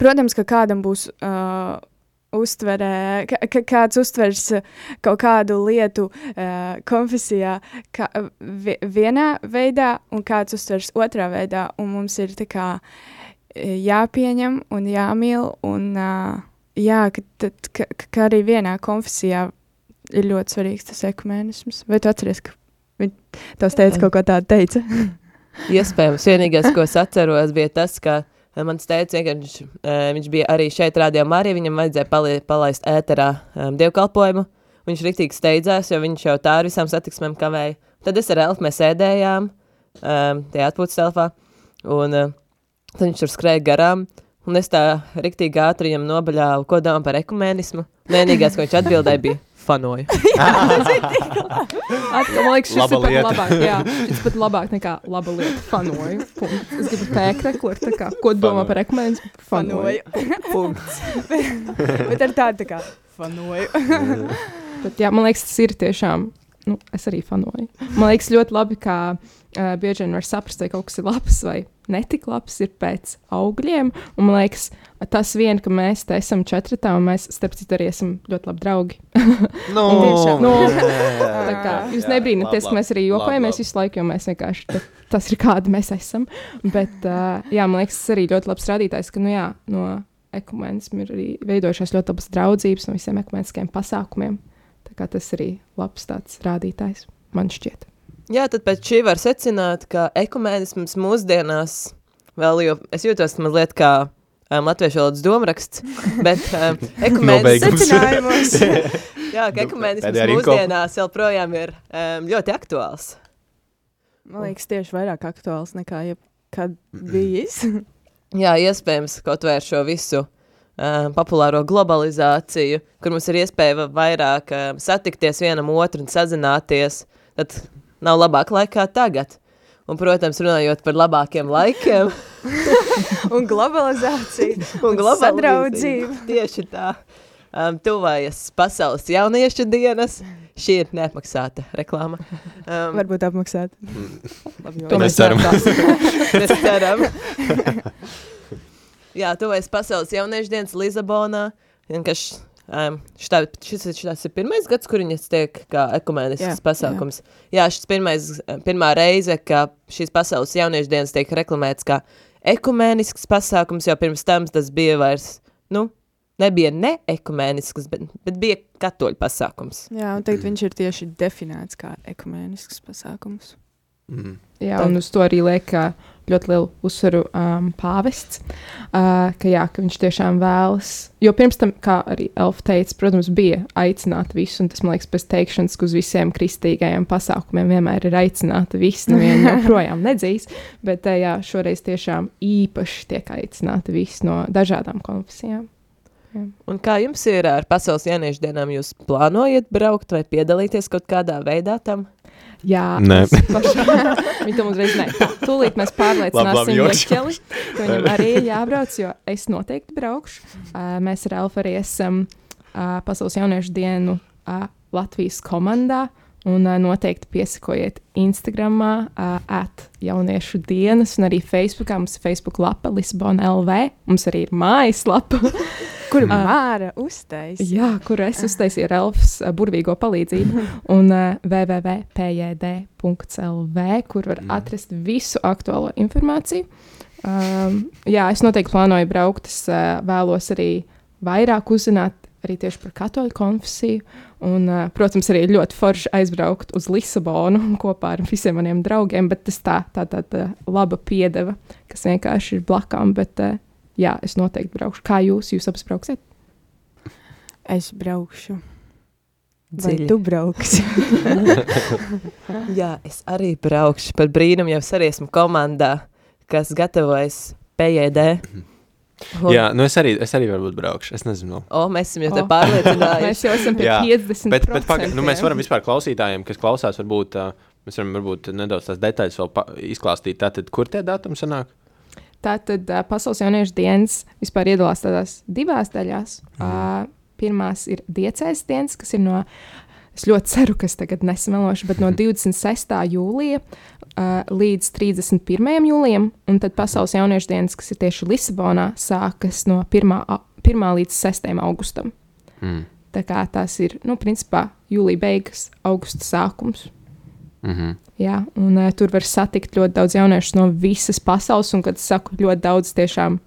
protams, ka kādam būs uh, uztverē, kāds uztvers kaut kādu lietu uh, konfesijā vi, vienā veidā, un kāds uztvers otrā veidā, un mums ir kā jāpieņem un jāmīl, un uh, jā, ka, tad, ka, ka arī vienā konfesijā ir ļoti svarīgs tas ekumēnisms. Vai tu atceries, ka viņi tos teica kaut ko tādu teica? Iespējams, vienīgais, ko es atceros, bija tas, ka eh, mans teica, ka viņš, viņš bija arī šeit rādījumā, arī viņam vajadzēja pali, palaist ēterā um, dievkalpojumu. Viņš riktīgi steidzās, jo viņš jau tā ar visām satiksmēm kavēja. Tad es ar Elfu mēs ēdējām um, tajā atpūtas telpā, un uh, tad viņš tur skrēja garām, un es tā riktīgi ātri viņam nobaļāvu, ko domā par ekumēnismu. Vienīgais, ko viņš atbildēja, bija fanoju. At, man liekas, šis laba ir pat labāk, jā, šis pat labāk nekā laba lieta. Fanoju. Punkt. Es gribu pēkreklu, ir tā kā, ko domā par rekomendāciju? Fanoju. Punkts. bet, bet ar tādu tā kā fanoju. bet jā, man liekas, tas ir tiešām, nu, es arī fanoju. Man liekas ļoti labi, kā uh, bieži vien var saprast, vai kaut kas ir labs vai netik labs, ir pēc augļiem. Un man liekas, tas vien, ka mēs te esam četratā, un mēs, starp citu, arī esam ļoti labi draugi. no, tiešām, no, tā kā jūs nebrīnaties, ka mēs arī jokojamies visu laiku, jo mēs vienkārši tā, tas ir kādi mēs esam. Bet, uh, jā, man liekas, tas arī ļoti labs rādītājs, ka, nu jā, no ekumenismu ir arī veidojušās ļoti labas draudzības no visiem ekumeniskiem pasākumiem. Tā kā tas arī labs tāds rādītājs, man šķiet. Jā, tad pēc šī var secināt, ka ekumēnisms mūsdienās vēl, jo es jūtos mazliet kā um, latviešu valodas domraksts, bet um, ekumēnisms secinājumos. jā, ka ekumēnisms mūsdienās joprojām ir um, ļoti aktuāls. Man liekas, tieši vairāk aktuāls nekā jebkad bijis. jā, iespējams, kaut vai ar šo visu um, populāro globalizāciju, kur mums ir iespēja vairāk um, satikties vienam otru un sazināties, tad nav labāk laikā tagad. Un, protams, runājot par labākiem laikiem, un globalizāciju, un, sadraudzību. Tieši tā. Um, tuvojas pasaules jauniešu dienas. Šī ir neapmaksāta reklāma. Um, Varbūt apmaksāta. to mēs ceram. mēs ceram. Jā, tuvojas pasaules jauniešu dienas Lisabonā. Kas Um, šitā, šis, šis ir pirmais gads, kur viņas tiek kā ekumenisks pasākums. Jā, jā šis pirmais, pirmā reize, ka šīs pasaules jauniešu dienas tiek reklamēts kā ekumenisks pasākums, jo pirms tam tas bija vairs, nu, nebija ne ekumenisks, bet, bet bija katoļu pasākums. Jā, un tagad viņš ir tieši definēts kā ekumenisks pasākums. Mm. Jā, un uz to arī liek ļoti lielu uzsvaru um, pāvests, uh, ka, jā, ka viņš tiešām vēlas. Jo pirms tam, kā arī Elfa teica, protams, bija aicināt visu, un tas man liekas, pēc teikšanas, ka uz visiem kristīgajiem pasākumiem vienmēr ir aicināta visi, neviena joprojām nedzīs, bet uh, jā, šoreiz tiešām īpaši tiek aicināta visi no dažādām konfesijām. Jā. Un kā jums ir ar pasaules jauniešu dienām? Jūs plānojat braukt vai piedalīties kaut kādā veidā tam? Jā, viņa tam uzreiz nē. Tūlīt mēs pārliecināsim Jeķeli, ka viņam arī ir jābrauc, jo es noteikti braukšu. Uh, mēs ar Elfu arī esam uh, Pasaules jauniešu dienu uh, Latvijas komandā. Un uh, noteikti piesakojiet Instagram, uh, at jauniešu dienas, un arī Facebookā. Mums ir Facebook lapa Lisbona LV. Mums arī ir mājaslapa. Kur uh, Māra uztaisīja? Jā, kur es uztaisīju ar Elfas uh, burvīgo palīdzību. un uh, www.pjd.lv, kur var atrast visu aktuālo informāciju. Um, jā, es noteikti plānoju braukt. Es uh, vēlos arī vairāk uzzināt arī tieši par katoļu konfesiju. Un, uh, protams, arī ļoti forši aizbraukt uz Lisabonu kopā ar visiem maniem draugiem, bet tas tā, tā, tā, tā laba piedeva, kas vienkārši ir blakām. Bet, uh, jā, es noteikti braukšu. Kā jūs, jūs abas brauksiet? Es braukšu. Vai Dziļi. tu brauksi? Jā, es arī braukšu par brīnumu, jau es arī esmu komandā, kas gatavojas PJD. Un- Jā, nu es arī, es arī varbūt braukšu. Es nezinu. O, mēs esam jau te O. pārliecinājuši. Mēs jau esam pie Jā, 50. Bet, bet paga, nu, mēs varam vispār klausītājiem, kas klausās, varbūt, uh, mēs varam varbūt nedaudz tās detaļas vēl izklāstīt. Tātad, kur tie datumi sanāk? Tātad uh, Pasaules jauniešu dienas vispār iedalās tādās divās daļās. Uh, pirmās ir diecēs dienas, kas ir no, es ļoti ceru, ka es tagad nesamelošu, bet no 26. jūlija uh, līdz 31. jūlijam, un tad Pasaules jauniešu dienas, kas ir tieši Lisabonā, sākas no 1. a- 1. līdz 6. augustam. Mm. Tā kā tās ir, nu, principā jūlija beigas, augusta sākums. Mm -hmm. Jā, un uh, tur var satikt ļoti daudz jauniešu no visas pasaules. Un, kad es saku ļoti daudz, tiešām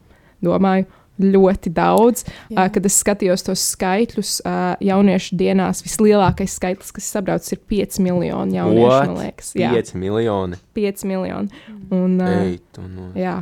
domāju, ļoti daudz. Jā. Uh, kad es skatījos tos skaitļus, uh, jauniešu dienās vislielākais skaitlis, kas sabrauc, ir 5 miljoni jauniešu. Man liekas, jā, 5 miljoni. 5 miljoni. Un, uh, Ei, no. jā,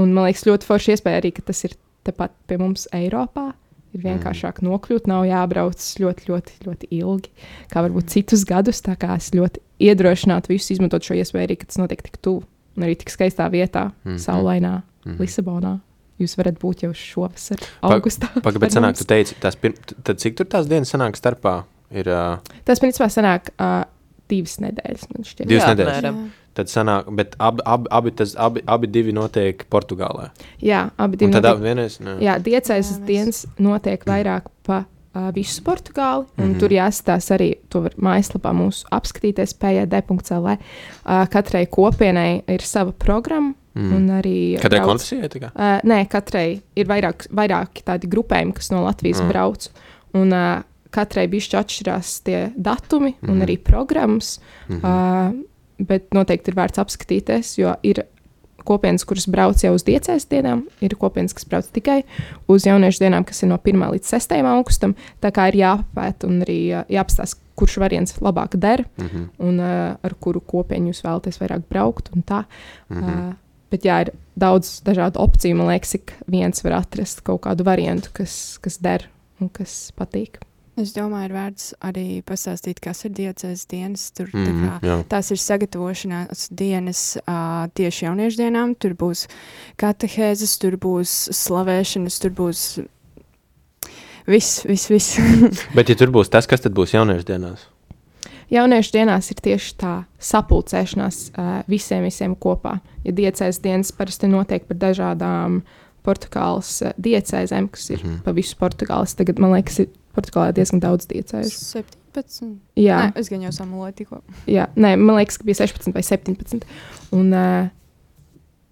un man liekas, ļoti forši iespēja arī, ka tas ir tepat pie mums Eiropā. Ir vienkāršāk nokļūt, nav jābrauc ļoti, ļoti, ļoti ilgi, kā varbūt citus gadus. Tā kā es ļoti iedrošinātu visus izmantot šo iespēju arī, ka tas notiek tik tuvu un arī tik skaistā vietā, Mhm. saulainā, Mhm. Lisabonā. Jūs varat būt jau šovasar, augustā. Pagaid, ar bet sanāk, tu teici, tās pir... tad cik tur tās dienas sanāk starpā? Ir uh, Tas principā sanāk uh, divas nedēļas. man šķiet. divas Jā, nedēļas. apmēram. Tad sanāk, bet abi, abi, abi, tas, abi, abi divi notiek Portugālē. Jā, abi Un divi. tad notiek- abi vienreiz. Jā, diecēs Jā, dienas notiek vairāk pa uh, visu Portugāli, un mm. -hmm. tur jāstāsta arī, to var mājaslapā mūsu apskatīties, pjd.cl. Uh, katrai kopienai ir sava programma, Mm. un arī Katrai brauc- konfesijai? Uh, nē, katrai ir vairāk, vairāki tādi grupējumi, kas no Latvijas Mm. brauc. Un, uh, katrai bišķi atšķirās tie datumi mm. un Mhm. arī programmas. Mm -hmm. uh, bet noteikti ir vērts apskatīties, jo ir kopienas, kuras brauc jau uz diecēs dienām, ir kopienas, kas brauc tikai uz jauniešu dienām, kas ir no 1. līdz 6. augustam. Tā kā ir jāpapēta un arī jāapstāsta, kurš variants labāk der Mhm. un uh, ar kuru kopienu jūs vēlaties vairāk braukt. un tā. Mhm. Uh, bet jā, ir daudz dažādu opciju. Man liekas, ik viens var atrast kaut kādu variantu, kas, kas der un kas patīk. Es domāju, ir vērts arī pastāstīt, kas ir diecēs dienas. Tur, mm Mhm, -hmm. jā. Tās ir sagatavošanās dienas uh, tieši jauniešu dienām. Tur būs katehēzes, tur būs slavēšanas, tur būs viss, viss. viss. Bet, ja tur būs tas, kas tad būs jauniešu dienās? Jauniešu dienās ir tieši tā sapulcēšanās uh, visiem, visiem kopā. Ja diecēs dienas parasti notiek par dažādām Portugāles diecēzēm, kas ir mm. -hmm. pa visu Portugāles, tagad man liekas, ir Portugālē diezgan daudz diecēžu. 17. Jā, Nē, es gan jau samuloju tikko. Jā, nē, man liekas, ka bija 16 vai 17. Un,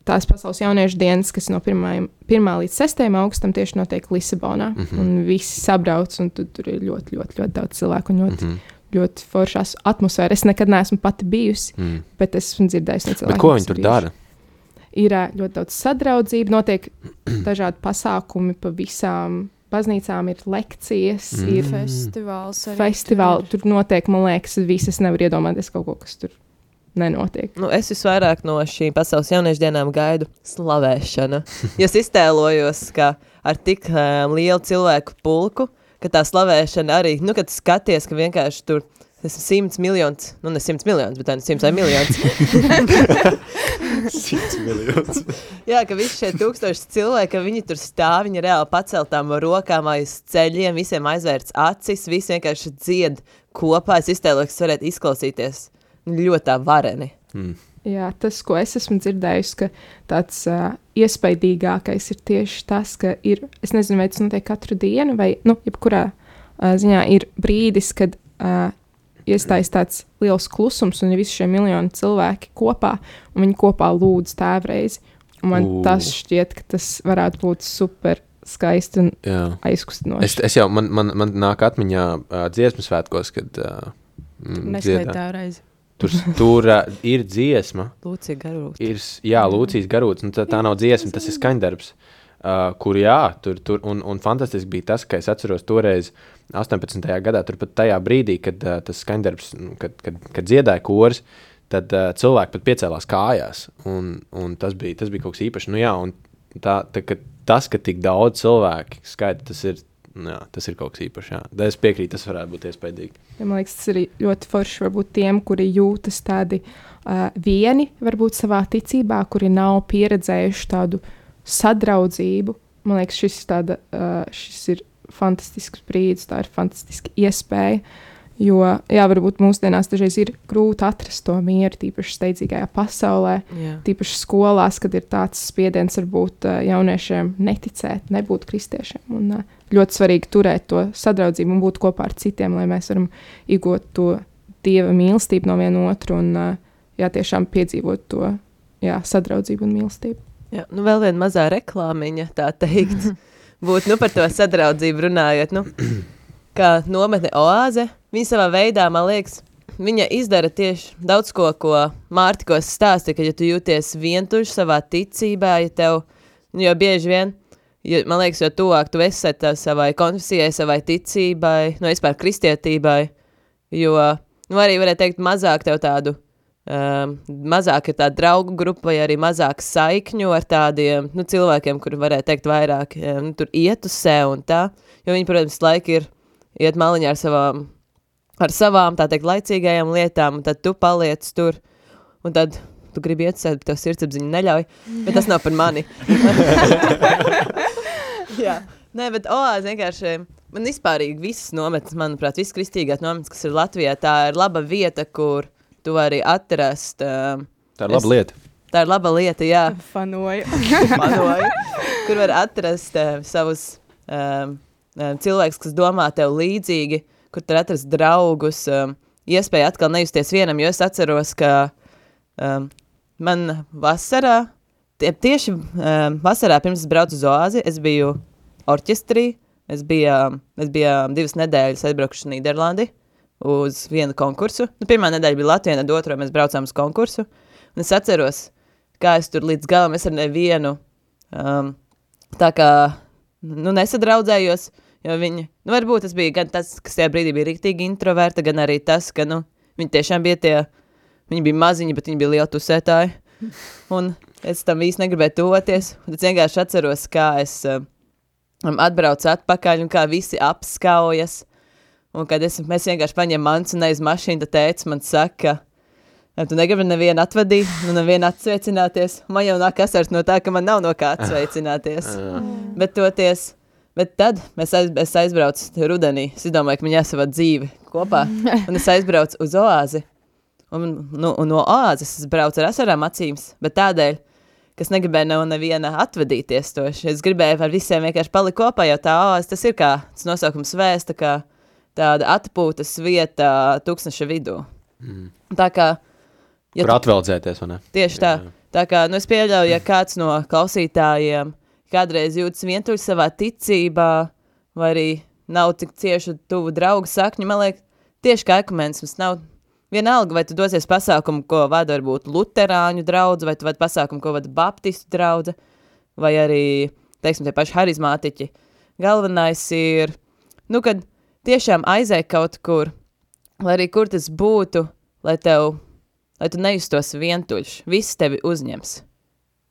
tās pasaules jauniešu dienas, kas no 1. 1. līdz 6. augustam tieši notiek Lisabonā. Mm. -hmm. Un visi sabrauc, un tu, tur ir ļoti, ļoti, ļoti daudz cilvēku un ļoti, mm. -hmm. ļoti forša atmosfēra. Es nekad neesmu pati bijusi, Mm. bet esmu dzirdējusi no cilvēkiem. Ko viņi tur dara? Ir ļoti daudz sadraudzību, notiek dažādi pasākumi pa visām baznīcām, ir lekcijas, Mm. ir Festivāls arī. festivāli. tur ir. Tur notiek, man liekas, visas nevar iedomāties kaut ko, kas tur nenotiek. Nu, es visvairāk no šīm pasaules jauniešu dienām gaidu slavēšanu. Es iztēlojos, ka ar tik um, lielu cilvēku pulku, ka tā slavēšana arī, nu, kad skaties, ka vienkārši tur ir simts miljonus, nu, ne simts miljonus, bet tā simts vai miljonus. Simts miljonus. Jā, ka visi šie tūkstoši cilvēki, ka viņi tur stāv, viņi reāli paceltām rokām aiz ceļiem, visiem aizvērts acis, visi vienkārši dzied kopā. Es iztēlojos, ka tas varētu izklausīties ļoti tā vareni. Mm. Jā, tas, ko es esmu dzirdējis, ka tāds uh, iespaidīgākais ir tieši tas, ka ir, es nezinu, vai tas notiek katru dienu, vai, nu, jebkurā uh, ziņā ir brīdis, kad uh, iestājas tāds liels klusums, un ir visi šie miljoni cilvēki kopā, un viņi kopā lūdz tēvreizi. Un Man uh. tas šķiet, ka tas varētu būt super skaisti un Jā. aizkustinoši. Es, es jau, man, man, man nāk atmiņā uh, dziesmu svētkos, kad uh, mm, tā reize. tur, tur uh, ir dziesma. Lūcija garūta. Ir, jā, Lūcijas garūts, un tā, tā nav dziesma, tas ir skaņdarbs. Uh, kur jā, tur, tur un, un fantastiski bija tas, ka es atceros toreiz, 18. gadā, turpat tajā brīdī, kad uh, tas skaņdarbs, nu, kad, kad, kad dziedāja kurs, tad uh, cilvēki pat piecēlās kājās. Un, un tas, bija, tas bija kaut kas īpašs. Nu, jā, tā, tā, ka tas, ka tik daudz cilvēku skaita, tas ir Jā, tas ir kaut kas īpašs. Jā. Es piekrītu, tas varētu būt iespaidīgi. Ja, man liekas, tas arī ļoti forši varbūt tiem, kuri jūtas tādi uh, vieni, varbūt savā ticībā, kuri nav pieredzējuši tādu sadraudzību. Man liekas, šis, tāda, uh, šis ir fantastisks brīdis, tā ir fantastiska iespēja. Jo, jā, varbūt mūsdienās dažreiz ir grūti atrast to mieru, tīpaši steidzīgajā pasaulē, Jā. tīpaši skolās, kad ir tāds spiediens varbūt uh, jauniešiem neticēt, nebūt kristiešiem. Un, uh, ļoti svarīgi turēt to sadraudzību un būt kopā ar citiem, lai mēs varam iegūt to dieva mīlestību no viena otru un uh, jā, tiešām piedzīvot to jā, sadraudzību un mīlestību. Jā, nu vēl viena mazā reklāmiņa, tā teikt. Būtu nu, par to sadraudzību runājot. Nu, kā nometne oāze, viņa savā veidā, man liekas, viņa izdara tieši daudz ko, ko Mārtikos stāsta, ka, ja tu jūties vientuļš savā ticībā, ja tev, nu, jo bieži vien, jo, man liekas, jo tuvāk tu esi savai konfesijai, savai ticībai, no vispār kristietībai, jo, nu, arī varētu teikt, mazāk tev tādu Um, mazāk ir tāda draugu grupa, vai arī mazāk saikņu ar tādiem nu, cilvēkiem, kuri varētu teikt vairāk um, nu, tur iet uz sevi un tā. Jo viņi, protams, laika ir iet maliņā ar savām, ar savām tā teikt, laicīgajām lietām, un tad tu paliec tur, un tad tu gribi iet sēdēt, bet tev sirdsapziņa neļauj, bet tas nav par mani. Jā. Nē, bet oāze vienkārši, man vispārīgi visas nometnes, manuprāt, visas kristīgās nometnes, kas ir Latvijā, tā ir laba vieta, kur tu vari atrast. Uh, Tā ir laba es, lieta. Tā ir laba lieta, jā. Fanoju. Fanoju. Kur var atrast uh, savus um, cilvēkus, kas domā tev līdzīgi, kur tur atrast draugus, um, iespēja atkal nejusties vienam, jo es atceros, ka um, man vasarā, tie, tieši um, vasarā pirms es braucu uz oāzi, es biju orķestrī, es biju, es biju divas nedēļas aizbraukuši Nīderlandi uz vienu konkursu. Nu, pirmā nedēļa bija Latvijā, tad otrā mēs braucām uz konkursu. Un es atceros, kā es tur līdz galam, es ar nevienu um, tā kā nu, nesadraudzējos, jo viņi, nu, varbūt tas bija gan tas, kas tajā brīdī bija riktīgi introverta, gan arī tas, ka, nu, viņi tiešām bija tie, viņi bija maziņi, bet viņi bija lieli tusētāji. Un es tam īsti negribēju tuvoties, es vienkārši atceros, kā es um, atbraucu atpakaļ un kā visi apskaujas, un kad es, mēs vienkārši paņem mans un aiz mašīnu, tad tēts man saka, tu negribi nevienu atvadīt, nu nevienu atsveicināties. Man jau nāk asars no tā, ka man nav no kā atsveicināties. bet toties, bet tad mēs aiz, es aizbraucu rudenī, es domāju, ka man jāsavā dzīve kopā, un es aizbraucu uz oāzi. Un, nu, un no oāzes es braucu ar asarām acīm, bet tādēļ, kas negribēja no neviena atvadīties to. Es gribēju ar visiem vienkārši palikt kopā, jo tā oāze tas ir kā, tas nosaukums vēsta, kā tāda atpūtas vieta tūkstneša vidū. Mm. Tā kā... Ja Kur atveldzēties, vai ne? Tieši tā. Jā. Tā kā, nu es pieļauju, ja kāds no klausītājiem kādreiz jūtas vientuļš savā ticībā, vai arī nav tik cieši tuvu draugu sakņu, man liekas, tieši kā ekumenisms nav vienalga, vai tu dosies pasākumu, ko vada varbūt luterāņu draudze, vai tu vadi pasākumu, ko vada baptistu draudze, vai arī, teiksim, tie paši harizmātiķi. Galvenais ir, nu, kad tiešām aizēj kaut kur, lai arī kur tas būtu, lai tev, lai tu nejustos vientuļš, viss tevi uzņems.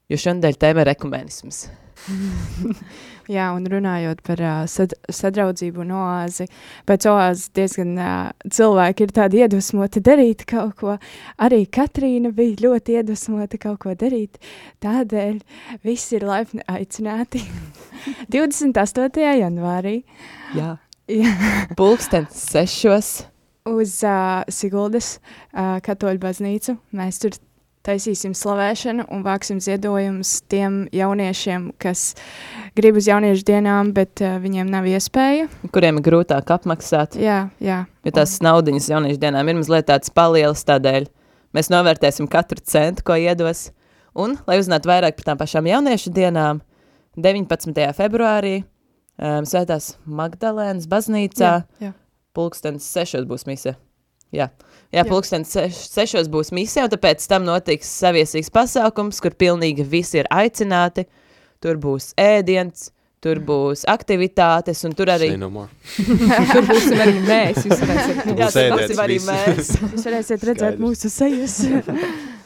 Jo šodien tēma ir ekumenisms. Jā, un runājot par uh, sad, sadraudzību un oāzi, pēc oāzes diezgan uh, cilvēki ir tādi iedvesmoti darīt kaut ko. Arī Katrīna bija ļoti iedvesmota kaut ko darīt. Tādēļ visi ir laipni aicināti 28. janvārī. Jā. Jā. Pulkstens sešos. Uz uh, Siguldas uh, katoļu baznīcu. Mēs tur taisīsim slavēšanu un vāksim ziedojumus tiem jauniešiem, kas grib uz jauniešu dienām, bet uh, viņiem nav iespēja. Kuriem ir grūtāk apmaksāt. Jā, jā. Jo tās un... naudiņas jauniešu dienām ir mazliet tādas palielas tādēļ. Mēs novērtēsim katru centu, ko iedos. Un, lai uzzinātu vairāk par tām pašām jauniešu dienām, 19. februārī um, Svētās Magdalēnas baznīcā jā, jā. pulkstens sešos būs mise. Jā, jā pulkstenis seš, sešos būs misija, un tāpēc tam notiks saviesīgs pasākums, kur pilnīgi visi ir aicināti. Tur būs ēdiens, tur būs aktivitātes, un tur arī... No tur būsim arī mēs. Jūs varēsiet, jā, tur būsim arī mēs. Jūs varēsiet redzēt mūsu sejas.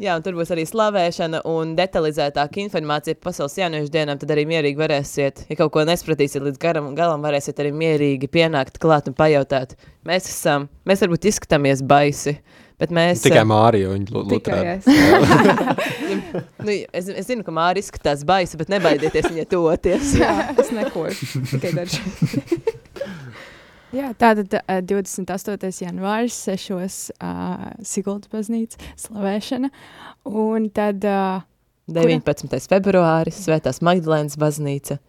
Jā, un tur būs arī slavēšana un detalizētāka informācija par pasaules jauniešu dienām. Tad arī mierīgi varēsiet, ja kaut ko nespratīsiet līdz garam, galam, varēsiet arī mierīgi pienākt klāt un pajautāt. Mēs esam, mēs varbūt izskatāmies baisi, bet mēs... Tikai Mārija, viņa Tikai lutrā. es. nu, es, es zinu, ka Māri izskatās baisi, bet nebaidieties viņai toties. Jā, es nekoju. Tikai daži. Jā, tātad uh, 28. janvāris, 6. Uh, Siguldas baznīca, slavēšana. Un tad uh, 19. februāris, Svētās Magdalēnas baznīca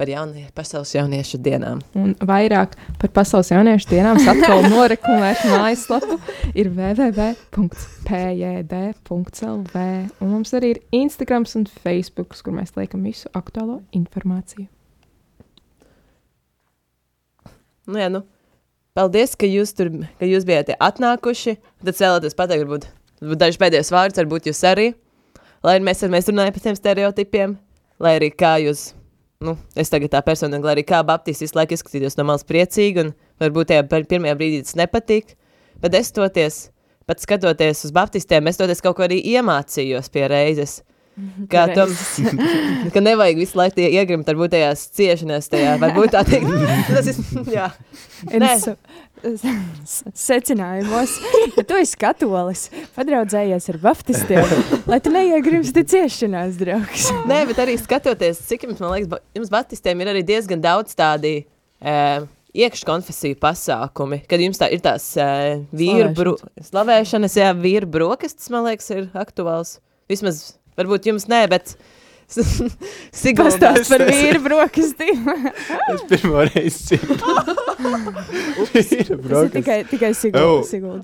par jaunie, pasaules jauniešu dienām. Un vairāk par pasaules jauniešu dienām atkal noreklamēt mājaslapu ir www.pjd.lv. Un mums arī ir Instagrams un Facebook, kur mēs liekam visu aktuālo informāciju. Nu, jā, nu, paldies, ka jūs tur ka jūs bijāt atnākuši. Tad vēlētos pateikt, varbūt, varbūt dažus pēdējos vārdus, varbūt jūs arī. Lai mēs, mēs runājam par tiem stereotipiem, lai arī kā jūs, nu, es tagad tā personīgi, lai arī kā Baptists visu laiku izskatītos no malas priecīgi, un varbūt tajā pir- pirmajā brīdī tas nepatīk, bet es toties, pat skatoties uz Baptistiem, es toties kaut ko arī iemācījos pie reizes. Kā tam, ka nevajag visu laiku iegrimt, varbūt tajās ciešanās, tajā, varbūt tā teikt, tas ir, jā. Nē. Secinājumos, ja tu esi katolis, padraudzējies ar baptistiem, lai tu neiegrimsti ciešanās, draugs. Nē, bet arī skatoties, cik jums, man liekas, jums Batistiem ir arī diezgan daudz tādi e, iekškonfesiju pasākumi, kad jums tā ir tās e, vīru bro, slavēšanas, jā, vīru brokastis, man liekas, ir aktuāls. Vismaz, varbūt jums nē, bet Siguldā. Pastāst par vīru brokastīm. Es pirmo reizi dzirdu. Ir brokastis. tikai, tikai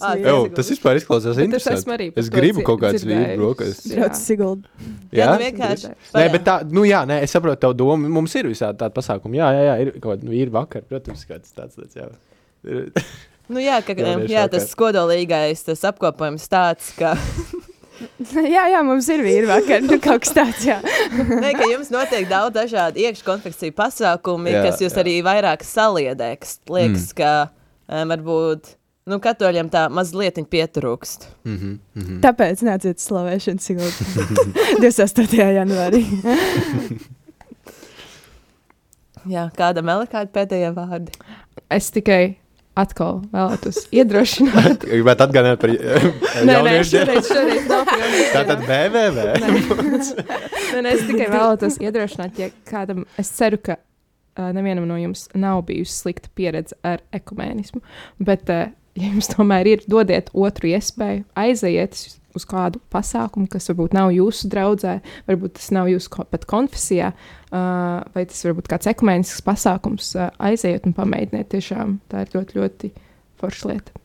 Ā, vīri. Ew, tas vispār izklausās Bet es interesanti. Es to gribu kaut kāds vīru brokastis. Jā. Brauc Sigulda. Jā, Jā? nu vienkārši. Nē, bet tā, nu jā, nē, es saprotu tavu domu. Mums ir visādi tādi pasākumi. Jā, jā, jā ir kaut kāda vīra vakar, protams, kāds tāds lietas, jā. Ir- Nu jā, ka, Jauniešu jā, tas kodolīgais, tas apkopojums tāds, ka, jā, jā, mums ir vīri vakar. Nu, kaut kas tāds, jā. ne, ka jums notiek daudz dažādu iekškonfekciju pasākumi, Jā, kas jūs jā. arī vairāk saliedē, kas liekas, mm. ka um, varbūt, nu, katoļiem tā mazliet pietrūkst. Mhm, mhm. Tāpēc nāciet uz slavēšanu Sigulda 28. janvārī. Jā, kādam vēl ir kādi pēdējie vārdi? Es tikai atkal vēlētos iedrošināt. Gribētu atgādināt par nav par jauniešu Tātad BVV. Nē, nē, es tikai vēlētos iedrošināt, ja kādam, es ceru, ka uh, nevienam no jums nav bijusi slikta pieredze ar ekumēnismu, bet, uh, ja jums tomēr ir, dodiet otru iespēju, aizejiet uz- kādu pasākumu, kas varbūt nav jūsu draudzē, varbūt tas nav jūsu ko, pat konfesijā, uh, vai tas varbūt kāds ekumēnisks pasākums, uh, aizejiet un pamēģiniet. Tiešām tā ir ļoti, ļoti forša lieta.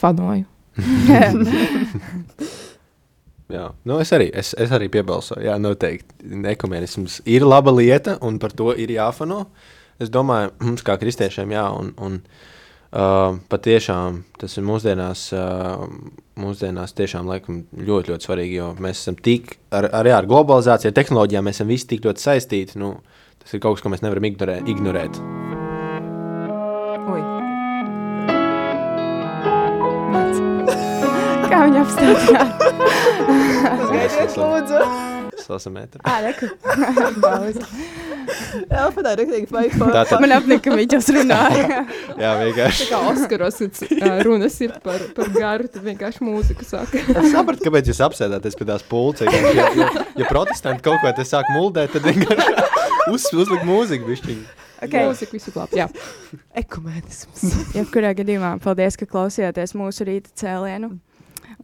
Fanoju. Jā, nu es arī, es, es arī piebalsoju. Jā, noteikti. Ekumenisms ir laba lieta, un par to ir jāfano. Es domāju, mums kā kristiešiem, jā, un, un uh, patiešām tas ir mūsdienās, uh, mūsdienās tiešām laikam ļoti, ļoti svarīgi, jo mēs esam tik, ar, ar, jā, ar globalizāciju, ar tehnoloģijām, mēs esam visi tik ļoti saistīti. Nu, tas ir kaut kas, ko mēs nevaram ignorē, ignorēt. Ui. Kā viņa apstādināt? Gaidiet, lūdzu! Lasam metru. Ā, reku. Pauze. Elfa tā ir rīktīgi paikpa. Tātad, Man apnika, ka viņš jau runāja. jā, vienkārši. Kā Oskaros, kad uh, runas ir par, par garu, tad vienkārši mūzika saka. Es sapratu, kāpēc jūs apsēdāties pie tās pulces. Ja, ja, ja protestanti kaut ko te sāk muldēt, tad vienkārši uz, uzlikt mūziku. Bišķiņu. Okay. Mūzika visu glāb. Jā. Ekumēnisms. Jebkurā gadījumā, paldies, ka klausījāties mūsu rīta cēlienu.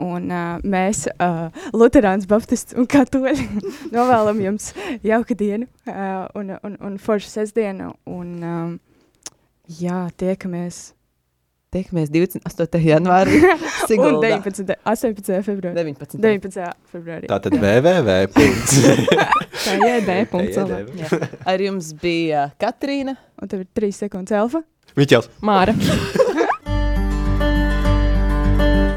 Un uh, mēs, uh, Lutāns, Baptists un Katoļi, novēlam jums jauku dienu uh, un, un, un foršu sestdienu. Un, um, jā, tiekamies. Tiekamies 28. janvārī. Un Siguldā. 19. 18. februārī. 19. 19. februārī. Tā tad www. Tā ir jēdē. Ar jums bija Katrīna. Un tev ir 3 sekundes elfa. Miķels. Māra.